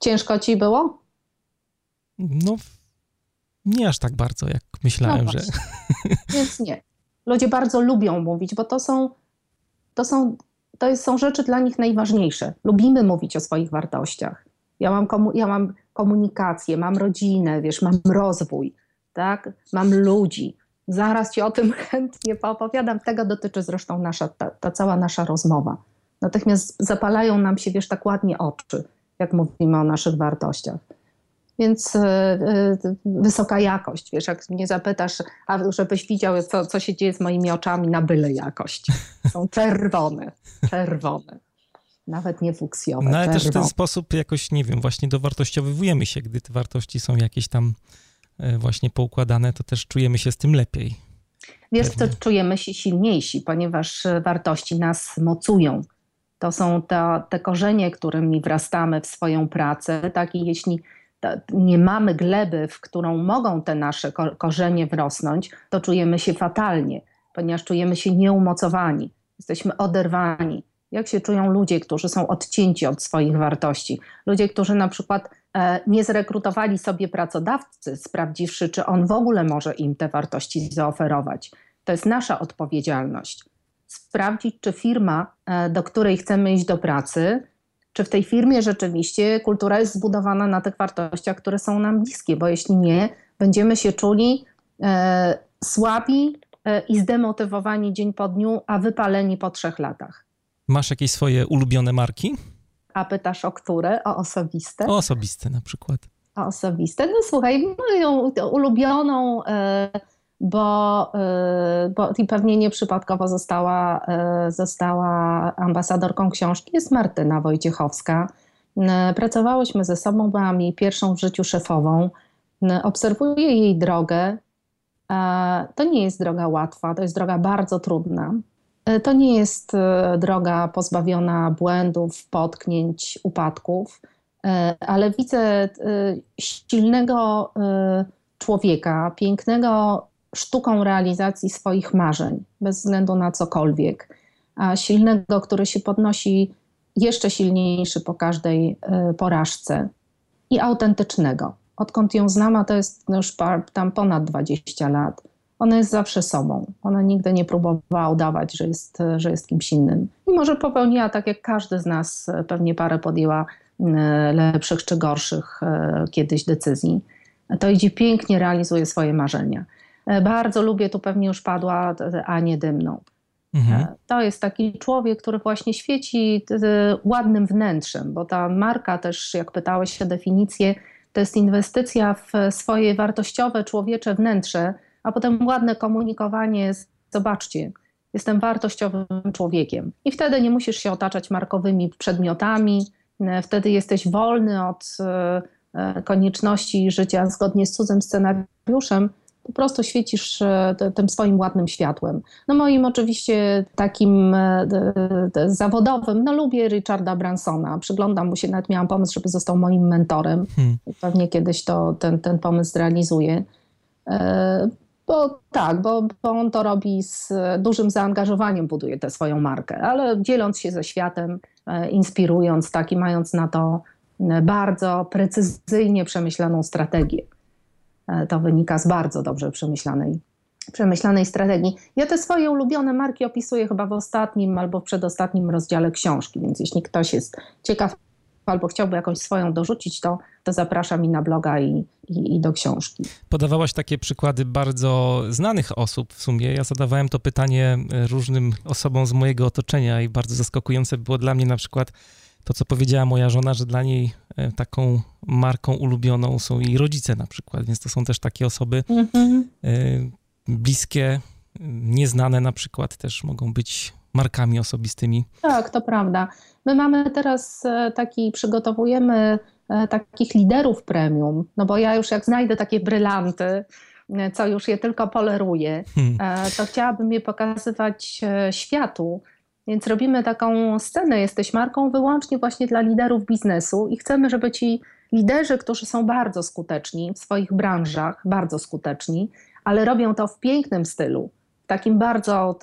Ciężko ci było? No, nie aż tak bardzo, jak myślałem, no że. Więc nie. Ludzie bardzo lubią mówić, bo to są, to są, to są rzeczy dla nich najważniejsze. Lubimy mówić o swoich wartościach. Ja mam, komu, ja mam komunikację, mam rodzinę, wiesz, mam rozwój, tak? Mam ludzi. Zaraz ci o tym chętnie poopowiadam. Tego dotyczy zresztą nasza, ta, ta cała nasza rozmowa natychmiast zapalają nam się, wiesz, tak ładnie oczy, jak mówimy o naszych wartościach. Więc y, wysoka jakość, wiesz, jak mnie zapytasz, a żebyś widział, co, co się dzieje z moimi oczami na byle jakość. Są czerwone, czerwone. Nawet nie fuksjowe. No ale czerwone. też w ten sposób jakoś, nie wiem, właśnie dowartościowujemy się, gdy te wartości są jakieś tam właśnie poukładane, to też czujemy się z tym lepiej. Wiesz co, czujemy się silniejsi, ponieważ wartości nas mocują. To są te, te korzenie, którymi wrastamy w swoją pracę. Tak? I jeśli nie mamy gleby, w którą mogą te nasze korzenie wrosnąć, to czujemy się fatalnie, ponieważ czujemy się nieumocowani, jesteśmy oderwani. Jak się czują ludzie, którzy są odcięci od swoich wartości? Ludzie, którzy na przykład e, nie zrekrutowali sobie pracodawcy, sprawdziwszy, czy on w ogóle może im te wartości zaoferować. To jest nasza odpowiedzialność sprawdzić, czy firma, e, do której chcemy iść do pracy, czy w tej firmie rzeczywiście kultura jest zbudowana na tych wartościach, które są nam bliskie, bo jeśli nie, będziemy się czuli e, słabi e, i zdemotywowani dzień po dniu, a wypaleni po trzech latach. Masz jakieś swoje ulubione marki? A pytasz o które? O osobiste? O osobiste na przykład. O osobiste? No słuchaj, moją ulubioną... E, bo, y, bo i pewnie nieprzypadkowo została, y, została ambasadorką książki, jest Martyna Wojciechowska. Pracowałyśmy ze sobą, byłam jej pierwszą w życiu szefową. Obserwuję jej drogę. To nie jest droga łatwa, to jest droga bardzo trudna. To nie jest droga pozbawiona błędów, potknięć, upadków, ale widzę silnego człowieka, pięknego sztuką realizacji swoich marzeń, bez względu na cokolwiek, a silnego, który się podnosi jeszcze silniejszy po każdej porażce i autentycznego. Odkąd ją znam, a to jest już tam ponad 20 lat, ona jest zawsze sobą. Ona nigdy nie próbowała udawać, że jest, że jest kimś innym. I może popełniła, tak jak każdy z nas, pewnie parę podjęła y, lepszych czy gorszych y, kiedyś decyzji. To idzie pięknie, realizuje swoje marzenia. E, bardzo lubię, tu pewnie już padła Anię Dymną. Mhm. E, to jest taki człowiek, który właśnie świeci ładnym wnętrzem, bo ta marka też, jak pytałeś o definicję, to jest inwestycja w swoje wartościowe, człowiecze wnętrze, a potem ładne komunikowanie. Zobaczcie, jestem wartościowym człowiekiem. I wtedy nie musisz się otaczać markowymi przedmiotami, e, wtedy jesteś wolny od konieczności życia zgodnie z cudzym scenariuszem, po prostu świecisz e, tym swoim ładnym światłem. No moim oczywiście takim e, zawodowym, no lubię Richarda Bransona, przyglądam mu się, nawet miałam pomysł, żeby został moim mentorem. Hmm. Pewnie kiedyś to ten, ten pomysł zrealizuję. Bo tak, bo, bo on to robi z dużym zaangażowaniem, buduje tę swoją markę, ale dzieląc się ze światem, e, inspirując, tak i mając na to e, bardzo precyzyjnie przemyślaną strategię. E, to wynika z bardzo dobrze przemyślanej, przemyślanej strategii. Ja te swoje ulubione marki opisuję chyba w ostatnim albo w przedostatnim rozdziale książki, więc jeśli ktoś jest ciekaw albo chciałby jakąś swoją dorzucić, to, to zapraszam i na bloga i, i, i, do książki. Podawałaś takie przykłady bardzo znanych osób w sumie. Ja zadawałem to pytanie różnym osobom z mojego otoczenia i bardzo zaskakujące było dla mnie na przykład to, co powiedziała moja żona, że dla niej e, taką marką ulubioną są jej rodzice na przykład, więc to są też takie osoby mhm. E, bliskie, nieznane na przykład też mogą być markami osobistymi. Tak, to prawda. My mamy teraz e, taki, przygotowujemy takich liderów premium, no bo ja już jak znajdę takie brylanty, co już je tylko poleruję, hmm. to chciałabym je pokazywać światu, więc robimy taką scenę, jesteś marką wyłącznie właśnie dla liderów biznesu i chcemy, żeby ci liderzy, którzy są bardzo skuteczni w swoich branżach, bardzo skuteczni, ale robią to w pięknym stylu, takim bardzo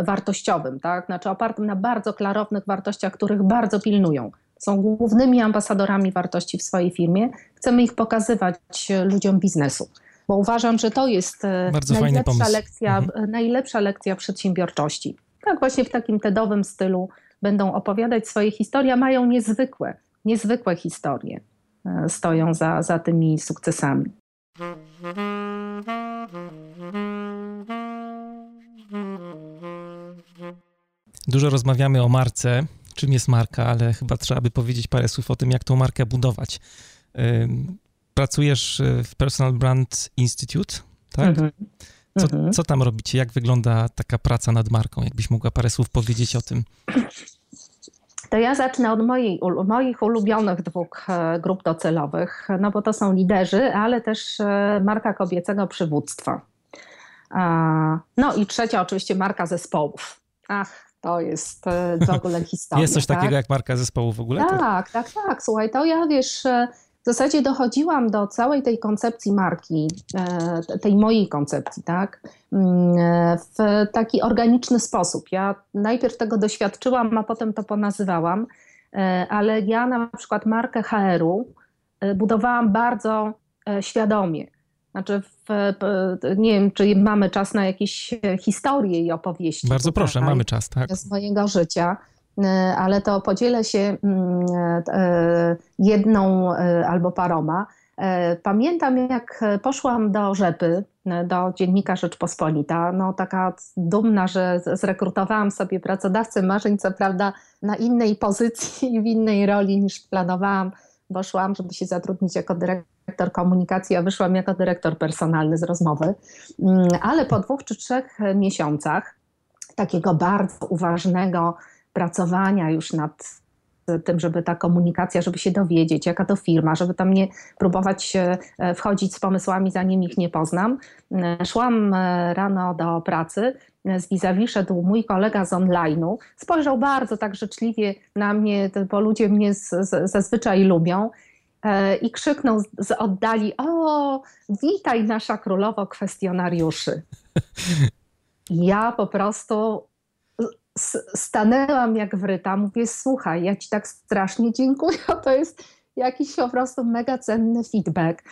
y, wartościowym, tak? znaczy opartym na bardzo klarownych wartościach, których bardzo pilnują. Są głównymi ambasadorami wartości w swojej firmie. Chcemy ich pokazywać ludziom biznesu bo uważam, że to jest y, Bardzo najlepsza, lekcja, mhm. najlepsza lekcja przedsiębiorczości tak właśnie w takim TEDowym stylu będą opowiadać swoje historie, mają niezwykłe, niezwykłe historie, e, stoją za, za tymi sukcesami. Dużo rozmawiamy o marce, czym jest marka, ale chyba trzeba by powiedzieć parę słów o tym, jak tą markę budować. Pracujesz w Personal Brand Institute, tak? Mhm. Co, mhm. co tam robicie? Jak wygląda taka praca nad marką? Jakbyś mogła parę słów powiedzieć o tym? To ja zacznę od mojej, moich ulubionych dwóch e, grup docelowych, no bo to są liderzy, ale też e, marka kobiecego przywództwa. No i trzecia oczywiście marka zespołów. Ach, to jest e, w ogóle historia. Jest coś tak? takiego jak marka zespołu w ogóle? Tak, tak, tak. Słuchaj, to ja wiesz, w zasadzie dochodziłam do całej tej koncepcji marki, e, tej mojej koncepcji, tak, mm, w taki organiczny sposób. Ja najpierw tego doświadczyłam, a potem to ponazywałam, e, ale ja na przykład markę HR-u e, budowałam bardzo świadomie. Znaczy, w, nie wiem, czy mamy czas na jakieś historie i opowieści. Bardzo proszę, mamy czas, tak. Z mojego życia. E, ale to podzielę się mm, e, jedną e, albo paroma. Pamiętam, jak poszłam do Rzepy, do dziennika Rzeczpospolita, no taka dumna, że zrekrutowałam sobie pracodawcę marzeń, co prawda na innej pozycji i w innej roli niż planowałam, bo szłam, żeby się zatrudnić jako dyrektor komunikacji, a wyszłam jako dyrektor personalny z rozmowy. Mm, ale po dwóch czy trzech miesiącach takiego bardzo uważnego, pracowania już nad tym, żeby ta komunikacja, żeby się dowiedzieć, jaka to firma, żeby tam nie próbować e, wchodzić z pomysłami, zanim ich nie poznam. E, szłam e, rano do pracy, z vis szedł mój kolega z online'u, spojrzał bardzo tak życzliwie na mnie, bo ludzie mnie z, z, zazwyczaj lubią i krzyknął z oddali: O, witaj, nasza królowo kwestionariuszy. Ja po prostu stanęłam jak wryta, mówię, słuchaj, ja ci tak strasznie dziękuję, to jest jakiś po prostu mega cenny feedback.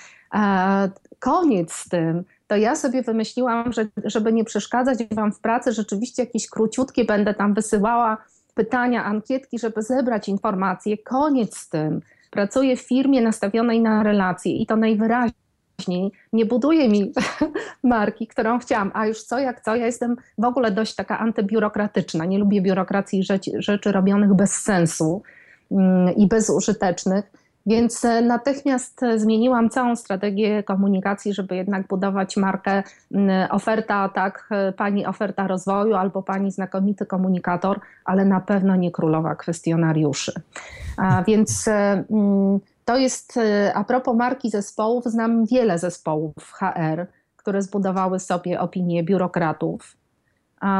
Koniec z tym. To ja sobie wymyśliłam, że żeby nie przeszkadzać wam w pracy, rzeczywiście jakieś króciutkie będę tam wysyłała pytania, ankietki, żeby zebrać informacje. Koniec z tym. Pracuję w firmie nastawionej na relacje i to najwyraźniej nie buduje mi marki, którą chciałam. A już co jak co, ja jestem w ogóle dość taka antybiurokratyczna. Nie lubię biurokracji rzeczy, rzeczy robionych bez sensu mm, i bezużytecznych. Więc e, natychmiast zmieniłam całą strategię komunikacji, żeby jednak budować markę oferta, tak, e, pani oferta rozwoju albo pani znakomity komunikator, ale na pewno nie królowa kwestionariuszy. A więc e, to jest, e, a propos marki zespołów, znam wiele zespołów HR, które zbudowały sobie opinię biurokratów.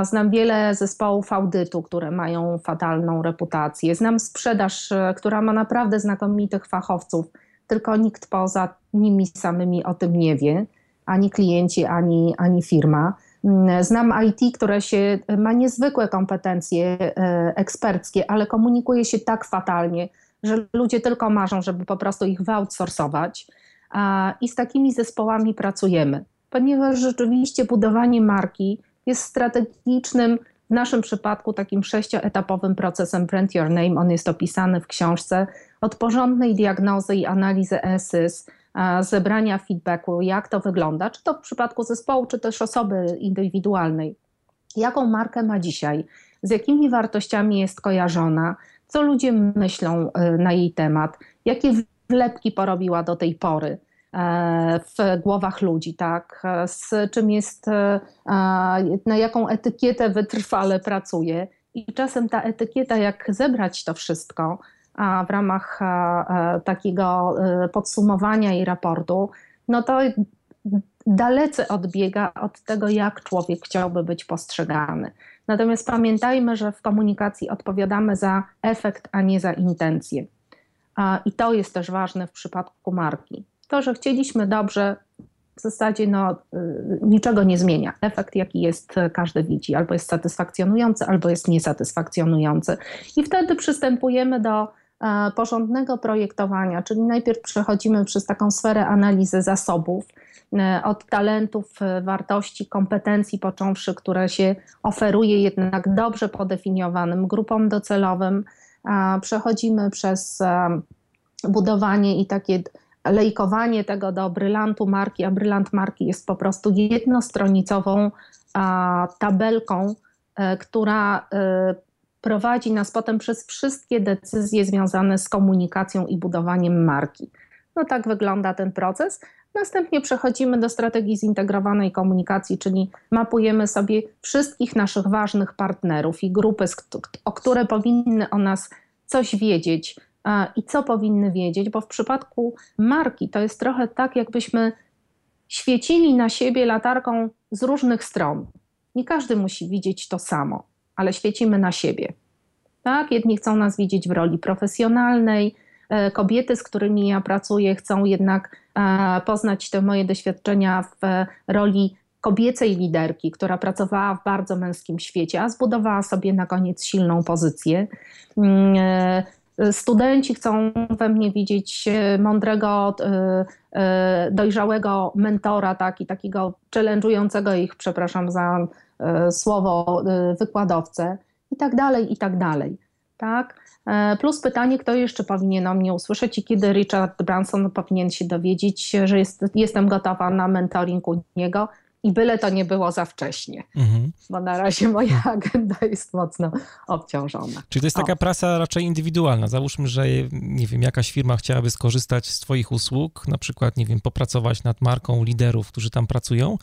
Znam wiele zespołów audytu, które mają fatalną reputację. Znam sprzedaż, e, która ma naprawdę znakomitych fachowców, tylko nikt poza nimi samymi o tym nie wie. ani klienci, ani, ani firma. Mm, znam IT, które się ma niezwykłe kompetencje eksperckie, ale komunikuje się tak fatalnie, że ludzie tylko marzą, żeby po prostu ich wyoutsourcować. I z takimi zespołami pracujemy, ponieważ rzeczywiście budowanie marki jest strategicznym, w naszym przypadku takim sześcioetapowym procesem Brand Your Name. On jest opisany w książce. Od porządnej diagnozy i analizy ESYS, zebrania feedbacku, jak to wygląda, czy to w przypadku zespołu, czy też osoby indywidualnej. Jaką markę ma dzisiaj, z jakimi wartościami jest kojarzona, co ludzie myślą y, na jej temat, jakie wlepki porobiła do tej pory w głowach ludzi, tak? Z czym jest, e, na jaką etykietę wytrwale pracuje. I czasem ta etykieta, jak zebrać to wszystko w ramach takiego e, podsumowania i raportu, no to dalece odbiega od tego, jak człowiek chciałby być postrzegany. Natomiast pamiętajmy, że w komunikacji odpowiadamy za efekt, a nie za intencje. I to jest też ważne w przypadku marki. To, że chcieliśmy dobrze, w zasadzie no, y, niczego nie zmienia. Efekt, jaki jest, każdy widzi. Albo jest satysfakcjonujący, albo jest niesatysfakcjonujący. I wtedy przystępujemy do e, porządnego projektowania, czyli najpierw przechodzimy przez taką sferę analizy zasobów, E, od talentów, e, wartości, kompetencji począwszy, które się oferuje jednak dobrze podefiniowanym grupom docelowym. Przechodzimy przez budowanie i takie lejkowanie tego do brylantu marki, a brylant marki jest po prostu jednostronicową tabelką, która prowadzi nas potem przez wszystkie decyzje związane z komunikacją i budowaniem marki. No tak wygląda ten proces. Następnie przechodzimy do strategii zintegrowanej komunikacji, czyli mapujemy sobie wszystkich naszych ważnych partnerów i grupy, o które powinny o nas coś wiedzieć i co powinny wiedzieć, bo w przypadku marki to jest trochę tak, jakbyśmy świecili na siebie latarką z różnych stron. Nie każdy musi widzieć to samo, ale świecimy na siebie. Tak? Jedni chcą nas widzieć w roli profesjonalnej, E, kobiety, z którymi ja pracuję, chcą jednak e, poznać te moje doświadczenia w roli kobiecej liderki, która pracowała w bardzo męskim świecie, a zbudowała sobie na koniec silną pozycję. E, studenci chcą we mnie widzieć mądrego, dojrzałego mentora, tak, i takiego challenge'ującego ich, przepraszam za słowo, wykładowcę i tak dalej, i tak dalej. Tak? E, plus pytanie, kto jeszcze powinien o mnie usłyszeć i kiedy Richard Branson powinien się dowiedzieć, że jest, jestem gotowa na mentoring u niego i byle to nie było za wcześnie, mhm. bo na razie moja agenda jest mocno obciążona. Czyli to jest taka o. prasa raczej indywidualna. Załóżmy, że nie wiem, jakaś firma chciałaby skorzystać z Twoich usług, na przykład, nie wiem, popracować nad marką liderów, którzy tam pracują.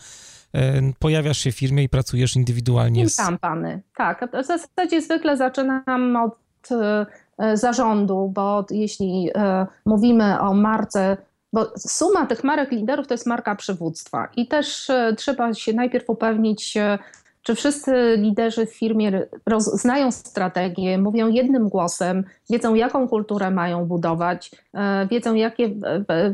E, pojawiasz się w firmie i pracujesz indywidualnie z... Kampany, tak. W zasadzie zwykle zaczynam od E, zarządu, bo jeśli e, mówimy o marce, bo suma tych marek liderów to jest marka przywództwa i też e, trzeba się najpierw upewnić, czy wszyscy liderzy w firmie znają strategię, mówią jednym głosem, wiedzą jaką kulturę mają budować, wiedzą jakie,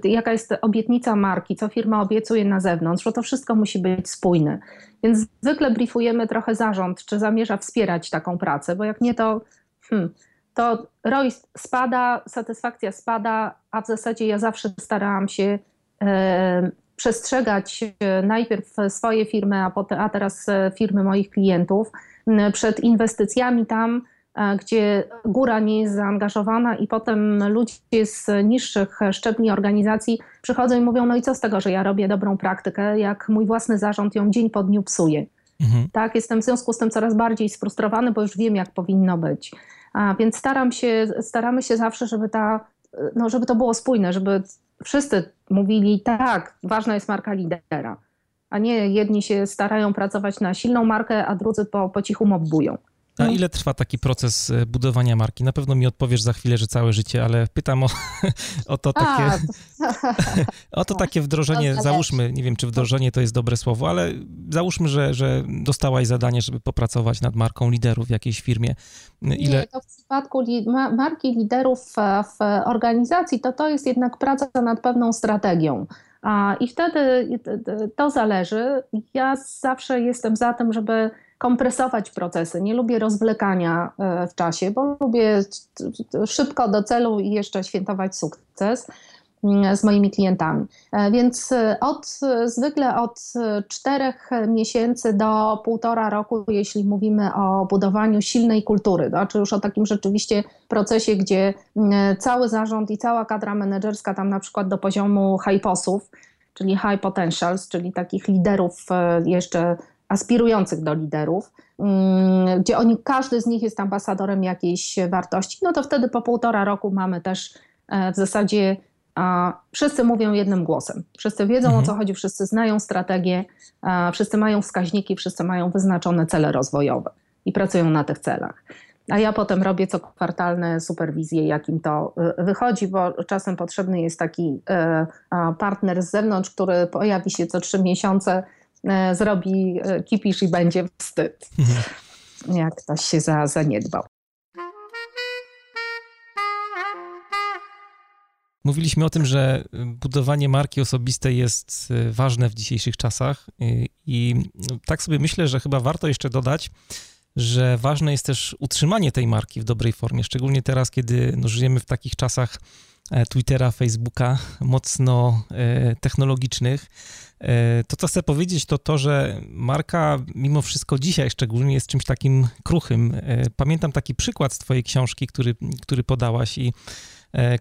jaka jest obietnica marki, co firma obiecuje na zewnątrz, że to wszystko musi być spójne. Więc zwykle briefujemy trochę zarząd, czy zamierza wspierać taką pracę, bo jak nie, to hmm, to ROI spada, satysfakcja spada, a w zasadzie ja zawsze starałam się e, przestrzegać e, najpierw swoje firmy, a, potem, a teraz e, firmy moich klientów przed inwestycjami tam, gdzie góra nie jest zaangażowana i potem ludzie z niższych szczebli organizacji przychodzą i mówią, no i co z tego, że ja robię dobrą praktykę, jak mój własny zarząd ją dzień po dniu psuje. Mhm. Tak, jestem w związku z tym coraz bardziej sfrustrowany, bo już wiem, jak powinno być. A więc staram się, staramy się zawsze, żeby, ta, no, żeby to było spójne, żeby wszyscy mówili tak, ważna jest marka lidera, a nie jedni się starają pracować na silną markę, a drudzy po, po cichu mobbują. A mhm. ile trwa taki proces e, budowania marki? Na pewno mi odpowiesz za chwilę, że całe życie, ale pytam o, o to takie. o to takie wdrożenie. Załóżmy, nie wiem, czy wdrożenie to jest dobre słowo, ale załóżmy, że, że dostałaś zadanie, żeby popracować nad marką liderów w jakiejś firmie. Ile... Nie, to w przypadku li marki liderów w organizacji, to to jest jednak praca nad pewną strategią. I wtedy to zależy. Ja zawsze jestem za tym, żeby kompresować procesy. Nie lubię rozwlekania w czasie, bo lubię szybko do celu i jeszcze świętować sukces. Mm, z moimi klientami. E, więc e, od, zwykle od czterech miesięcy do półtora roku, jeśli mówimy o budowaniu silnej kultury, znaczy już o takim rzeczywiście procesie, gdzie mm, cały zarząd i cała kadra menedżerska, tam na przykład do poziomu high posów, czyli high potentials, czyli takich liderów e, jeszcze aspirujących do liderów, mm, gdzie oni, każdy z nich jest ambasadorem jakiejś wartości, no to wtedy po półtora roku mamy też w zasadzie wszyscy mówią jednym głosem. Wszyscy wiedzą mhm. o co chodzi, wszyscy znają strategię, wszyscy mają wskaźniki, wszyscy mają wyznaczone cele rozwojowe i pracują na tych celach. A ja potem robię co kwartalne superwizje, jakim to y, wychodzi, bo czasem potrzebny jest taki y, partner z zewnątrz, który pojawi się co trzy miesiące, zrobi kipisz i będzie wstyd, mhm. jak ktoś się za, zaniedbał. Mówiliśmy o tym, że budowanie marki osobistej jest y, ważne w dzisiejszych czasach i no, tak sobie myślę, że chyba warto jeszcze dodać, że ważne jest też utrzymanie tej marki w dobrej formie, szczególnie teraz, kiedy no, żyjemy w takich czasach e, Twittera, Facebooka, mocno e, technologicznych. E, to, co chcę powiedzieć, to to, że marka mimo wszystko dzisiaj szczególnie jest czymś takim kruchym. Pamiętam taki przykład z twojej książki, który, który podałaś i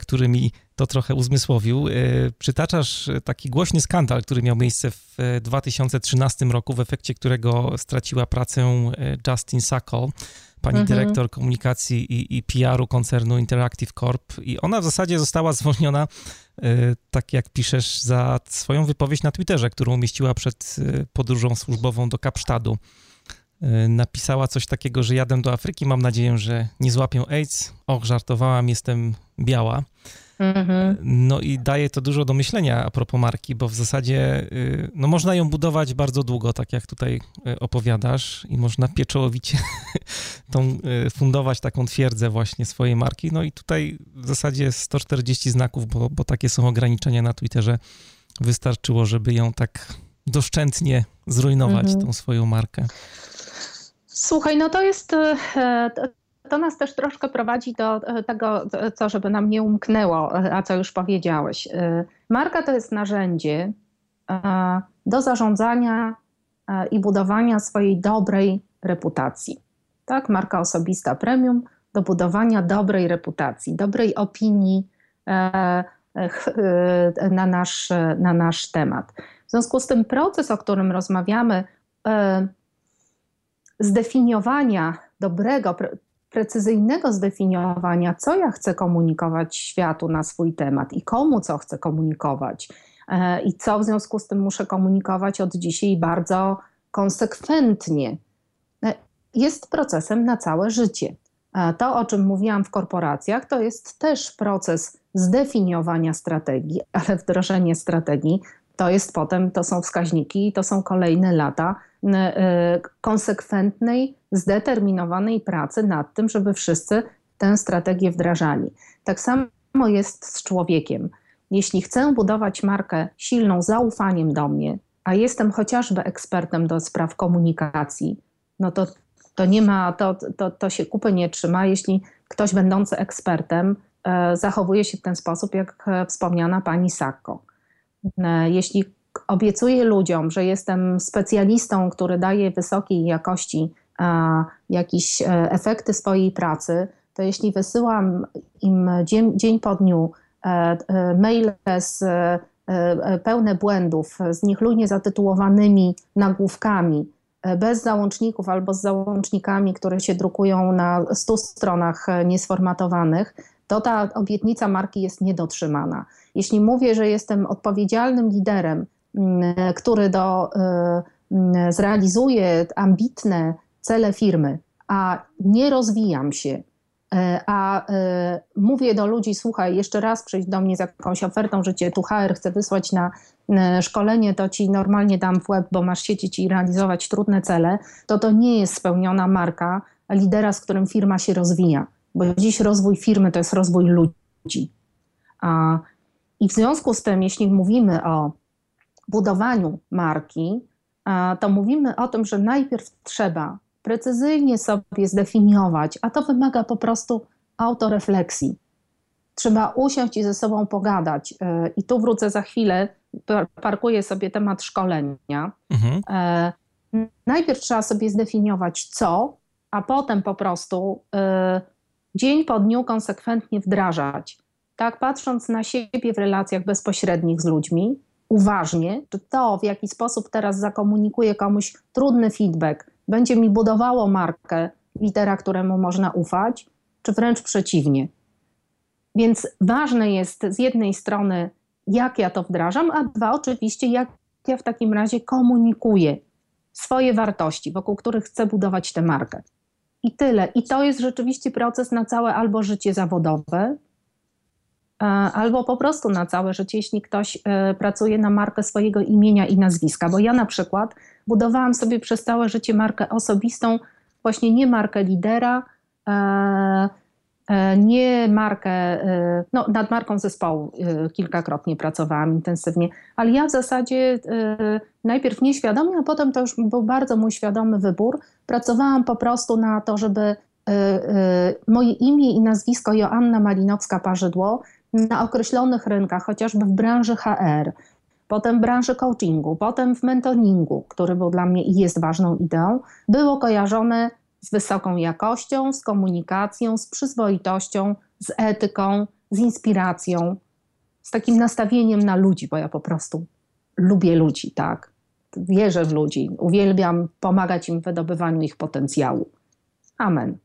który mi to trochę uzmysłowił. E, przytaczasz taki głośny skandal, który miał miejsce w 2013 roku, w efekcie którego straciła pracę e, Justin Sacco, pani mhm. dyrektor komunikacji i, i PR-u koncernu Interactive Corp. I ona w zasadzie została zwolniona, tak jak piszesz, za swoją wypowiedź na Twitterze, którą umieściła przed podróżą służbową do Kapsztadu. Y, napisała coś takiego, że jadę do Afryki, mam nadzieję, że nie złapię AIDS. Och, żartowałam, jestem biała. Mhm. No i daje to dużo do myślenia a propos marki, bo w zasadzie y, no można ją budować bardzo długo, tak jak tutaj y, opowiadasz i można pieczołowicie tą, fundować taką twierdzę właśnie swojej marki. No i tutaj w zasadzie 140 znaków, bo, bo takie są ograniczenia na Twitterze, wystarczyło, żeby ją tak doszczętnie zrujnować, mhm. tą swoją markę. Słuchaj, no to jest. E, to nas też troszkę prowadzi do e, tego, co żeby nam nie umknęło, e, a co już powiedziałeś. Marka to jest narzędzie do zarządzania i budowania swojej dobrej reputacji. Tak, marka osobista premium do budowania dobrej reputacji, dobrej opinii na nasz, na nasz temat. W związku z tym proces, o którym rozmawiamy, zdefiniowania dobrego, pre precyzyjnego zdefiniowania, co ja chcę komunikować światu na swój temat i komu co chcę komunikować e, i co w związku z tym muszę komunikować od dzisiaj bardzo konsekwentnie, e, jest procesem na całe życie. E, to, o czym mówiłam w korporacjach, to jest też proces zdefiniowania strategii, ale wdrożenie strategii to jest potem, to są wskaźniki, to są kolejne lata konsekwentnej, zdeterminowanej pracy nad tym, żeby wszyscy tę strategię wdrażali. Tak samo jest z człowiekiem. Jeśli chcę budować markę silną zaufaniem do mnie, a jestem chociażby ekspertem do spraw komunikacji, no to, to nie ma, to, to, to się kupy nie trzyma, jeśli ktoś będący ekspertem e, zachowuje się w ten sposób, jak e, wspomniana pani Sakko. E, jeśli obiecuję ludziom, że jestem specjalistą, który daje wysokiej jakości jakieś e, efekty swojej pracy, to jeśli wysyłam im dzień, dzień po dniu e, maile z, pełne błędów, z niechlujnie zatytułowanymi nagłówkami, bez załączników albo z załącznikami, które się drukują na 100 stronach niesformatowanych, to ta obietnica marki jest niedotrzymana. Jeśli mówię, że jestem odpowiedzialnym liderem, który do, y, mm, zrealizuje ambitne cele firmy, a nie rozwijam się, y, a y, mówię do ludzi, słuchaj, jeszcze raz przyjdź do mnie z jakąś ofertą, że cię tu HR chce wysłać na szkolenie, to ci normalnie dam w web, bo masz siedzieć i realizować trudne cele, to to nie jest spełniona marka lidera, z którym firma się rozwija bo dziś rozwój firmy to jest rozwój ludzi. I w związku z tym, jeśli mówimy o budowaniu marki, to mówimy o tym, że najpierw trzeba precyzyjnie sobie zdefiniować, a to wymaga po prostu autorefleksji. Trzeba usiąść i ze sobą pogadać. E, I tu wrócę za chwilę, parkuję sobie temat szkolenia. Mhm. E, najpierw trzeba sobie zdefiniować co, a potem po prostu e, dzień po dniu konsekwentnie wdrażać. Tak, patrząc na siebie w relacjach bezpośrednich z ludźmi, uważnie, czy to, w jaki sposób teraz zakomunikuję komuś trudny feedback, będzie mi budowało markę litera, któremu można ufać, czy wręcz przeciwnie. Więc ważne jest z jednej strony, jak ja to wdrażam, a dwa, oczywiście, jak ja w takim razie komunikuję swoje wartości, wokół których chcę budować tę markę. I tyle. I to jest rzeczywiście proces na całe albo życie zawodowe, albo po prostu na całe życie, jeśli ktoś e, pracuje na markę swojego imienia i nazwiska. Bo ja na przykład budowałam sobie przez całe życie markę osobistą, właśnie nie markę lidera, e, nie markę, no nad marką zespołu kilkakrotnie pracowałam intensywnie, ale ja w zasadzie najpierw nieświadomie, a potem to już był bardzo mój świadomy wybór. Pracowałam po prostu na to, żeby moje imię i nazwisko Joanna Malinowska-Parzydło na określonych rynkach, chociażby w branży HR, potem w branży coachingu, potem w mentoringu, który był dla mnie i jest ważną ideą, było kojarzone z wysoką jakością, z komunikacją, z przyzwoitością, z etyką, z inspiracją, z takim nastawieniem na ludzi, bo ja po prostu lubię ludzi, tak? Wierzę w ludzi, uwielbiam pomagać im w wydobywaniu ich potencjału. Amen.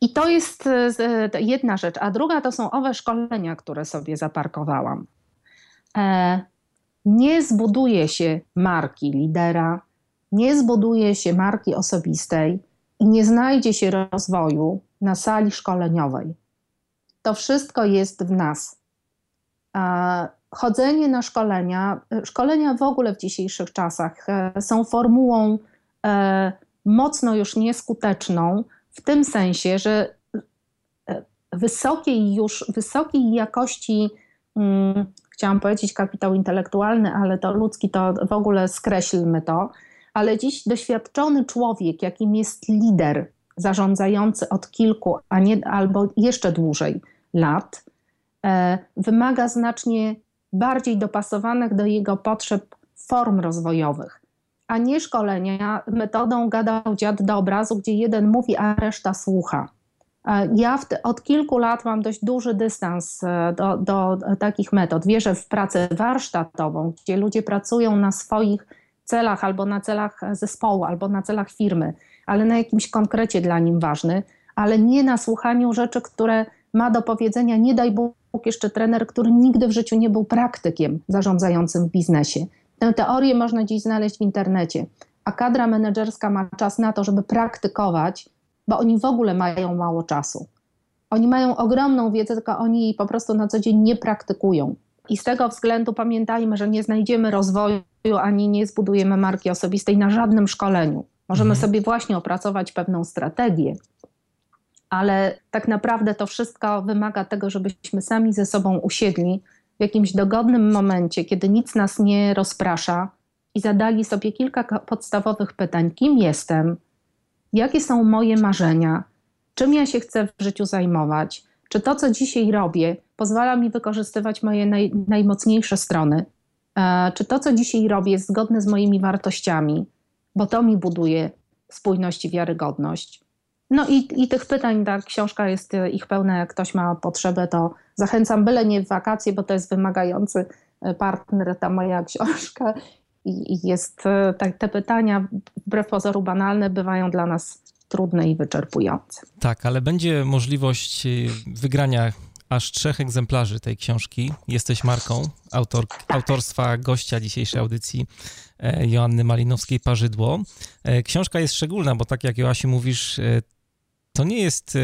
I to jest e, jedna rzecz. A druga to są owe szkolenia, które sobie zaparkowałam. E, nie zbuduje się marki lidera, nie zbuduje się marki osobistej i nie znajdzie się rozwoju na sali szkoleniowej. To wszystko jest w nas. E, chodzenie na szkolenia, szkolenia w ogóle w dzisiejszych czasach są formułą mocno już nieskuteczną, w tym sensie, że wysokiej już, wysokiej jakości hmm, chciałam powiedzieć kapitał intelektualny, ale to ludzki, to w ogóle skreślmy to, ale dziś doświadczony człowiek, jakim jest lider zarządzający od kilku, a nie albo jeszcze dłużej lat, e, wymaga znacznie bardziej dopasowanych do jego potrzeb form rozwojowych, a nie szkolenia metodą gadał dziad do obrazu, gdzie jeden mówi, a reszta słucha. E, ja od kilku lat mam dość duży dystans e, do, do takich metod. Wierzę w pracę warsztatową, gdzie ludzie pracują na swoich celach albo na celach zespołu, albo na celach firmy, ale na jakimś konkrecie dla nim ważny, ale nie na słuchaniu rzeczy, które ma do powiedzenia, nie daj Bóg, jeszcze trener, który nigdy w życiu nie był praktykiem zarządzającym w biznesie. Tę teorię można dziś znaleźć w internecie, a kadra menedżerska ma czas na to, żeby praktykować bo oni w ogóle mają mało czasu. Oni mają ogromną wiedzę, tylko oni jej po prostu na co dzień nie praktykują. I z tego względu pamiętajmy, że nie znajdziemy rozwoju ani nie zbudujemy marki osobistej na żadnym szkoleniu. Możemy mhm. sobie właśnie opracować pewną strategię, ale tak naprawdę to wszystko wymaga tego, żebyśmy sami ze sobą usiedli w jakimś dogodnym momencie, kiedy nic nas nie rozprasza i zadali sobie kilka podstawowych pytań: kim jestem, jakie są moje marzenia, czym ja się chcę w życiu zajmować, czy to, co dzisiaj robię, pozwala mi wykorzystywać moje naj, najmocniejsze strony, e, czy to, co dzisiaj robię, jest zgodne z moimi wartościami, bo to mi buduje spójność i wiarygodność. No i, i tych pytań, ta książka jest e, ich pełna, jak ktoś ma potrzebę, to zachęcam, byle nie w wakacje, bo to jest wymagający e, partner, ta moja książka i jest e, te, te pytania, wbrew pozoru banalne, bywają dla nas trudne i wyczerpujące. Tak, ale będzie możliwość e, wygrania aż trzech egzemplarzy tej książki. Jesteś marką autor, autorstwa gościa dzisiejszej audycji Joanny Malinowskiej-Parzydło. Książka jest szczególna, bo tak jak Joasiu mówisz, to nie jest,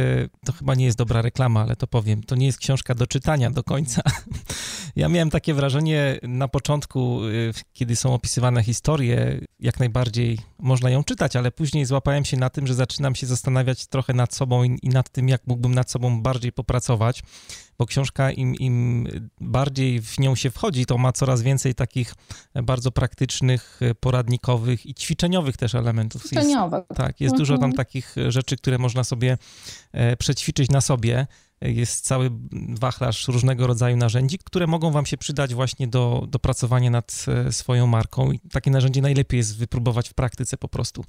to chyba nie jest dobra reklama, ale to powiem, to nie jest książka do czytania do końca. Ja miałem takie wrażenie na początku, y, kiedy są opisywane historie, jak najbardziej można ją czytać, ale później złapałem się na tym, że zaczynam się zastanawiać trochę nad sobą i, nad tym, jak mógłbym nad sobą bardziej popracować, bo książka im, im bardziej w nią się wchodzi, to ma coraz więcej takich bardzo praktycznych, poradnikowych i ćwiczeniowych też elementów. Ćwiczeniowych. Jest, tak, jest mhm. dużo tam mhm. takich rzeczy, które można sobie e, przećwiczyć na sobie jest cały wachlarz różnego rodzaju narzędzi, które mogą Wam się przydać właśnie do, do pracowania nad e, swoją marką. I takie narzędzie najlepiej jest wypróbować w praktyce po prostu.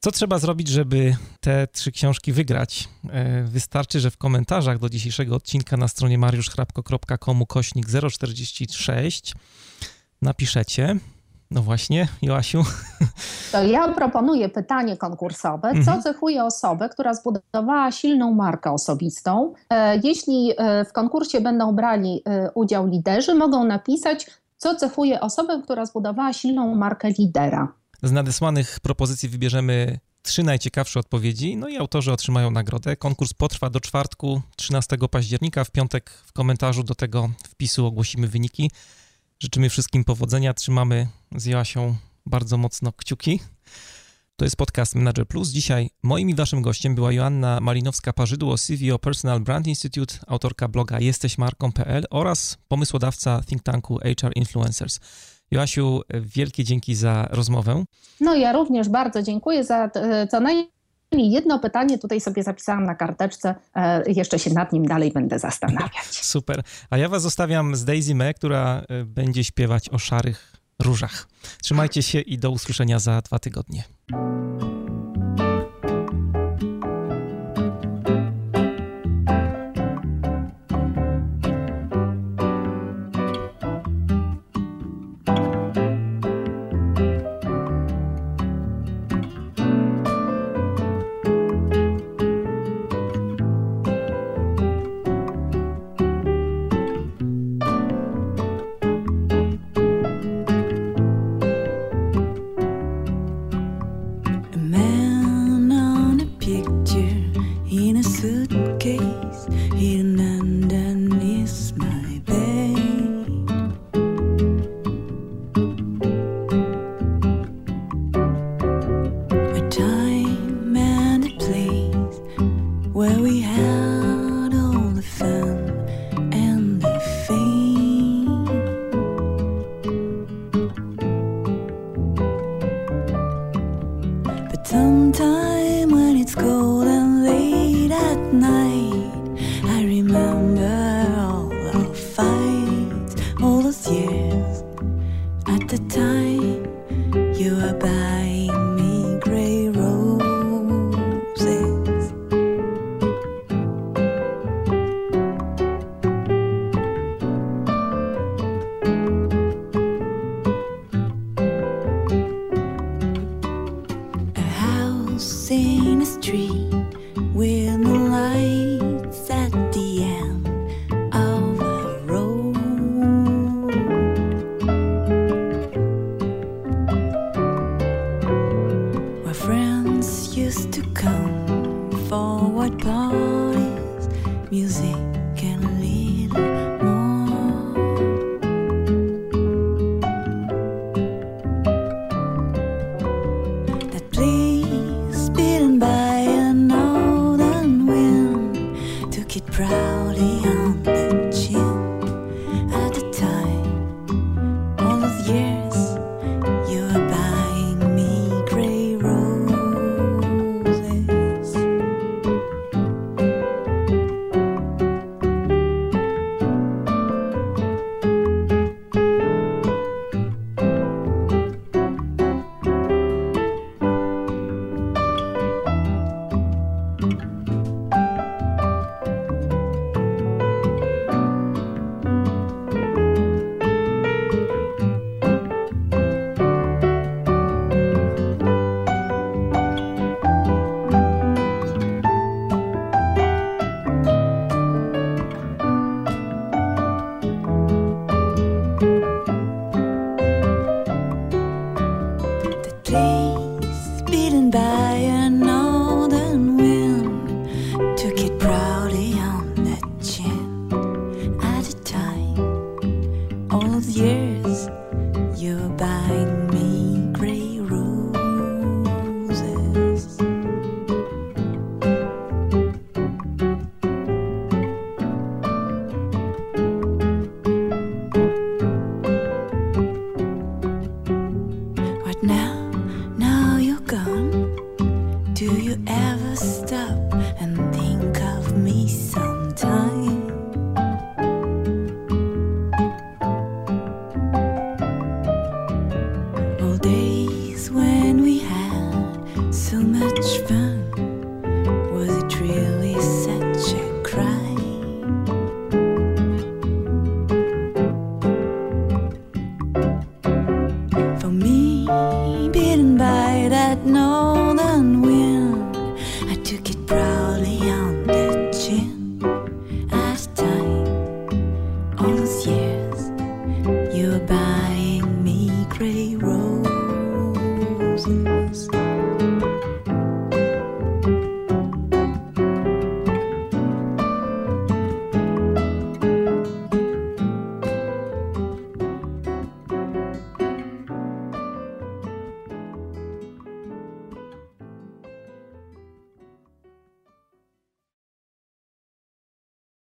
Co trzeba zrobić, żeby te trzy książki wygrać? E, wystarczy, że w komentarzach do dzisiejszego odcinka na stronie mariuszchrapko.com kośnik 046 napiszecie no właśnie, Joasiu. To ja proponuję pytanie konkursowe. Co mhm. cechuje osobę, która zbudowała silną markę osobistą? E, jeśli e, w konkursie będą brali e, udział liderzy, mogą napisać, co cechuje osobę, która zbudowała silną markę lidera. Z nadesłanych propozycji wybierzemy trzy najciekawsze odpowiedzi, no i autorzy otrzymają nagrodę. Konkurs potrwa do czwartku, 13 października. W piątek w komentarzu do tego wpisu ogłosimy wyniki. Życzymy wszystkim powodzenia. Trzymamy z Joasią bardzo mocno kciuki. To jest podcast Manager Plus. Dzisiaj moim i waszym gościem była Joanna Malinowska-Parzydło, CVO Personal Brand Institute, autorka bloga jesteśmarką.pl oraz pomysłodawca think tanku HR Influencers. Joasiu, wielkie dzięki za rozmowę. No ja również bardzo dziękuję za co najmniej jedno pytanie tutaj sobie zapisałam na karteczce, e, jeszcze się nad nim dalej będę zastanawiać. Super. A ja was zostawiam z Daisy May, która e, będzie śpiewać o szarych różach. Trzymajcie się i do usłyszenia za dwa tygodnie.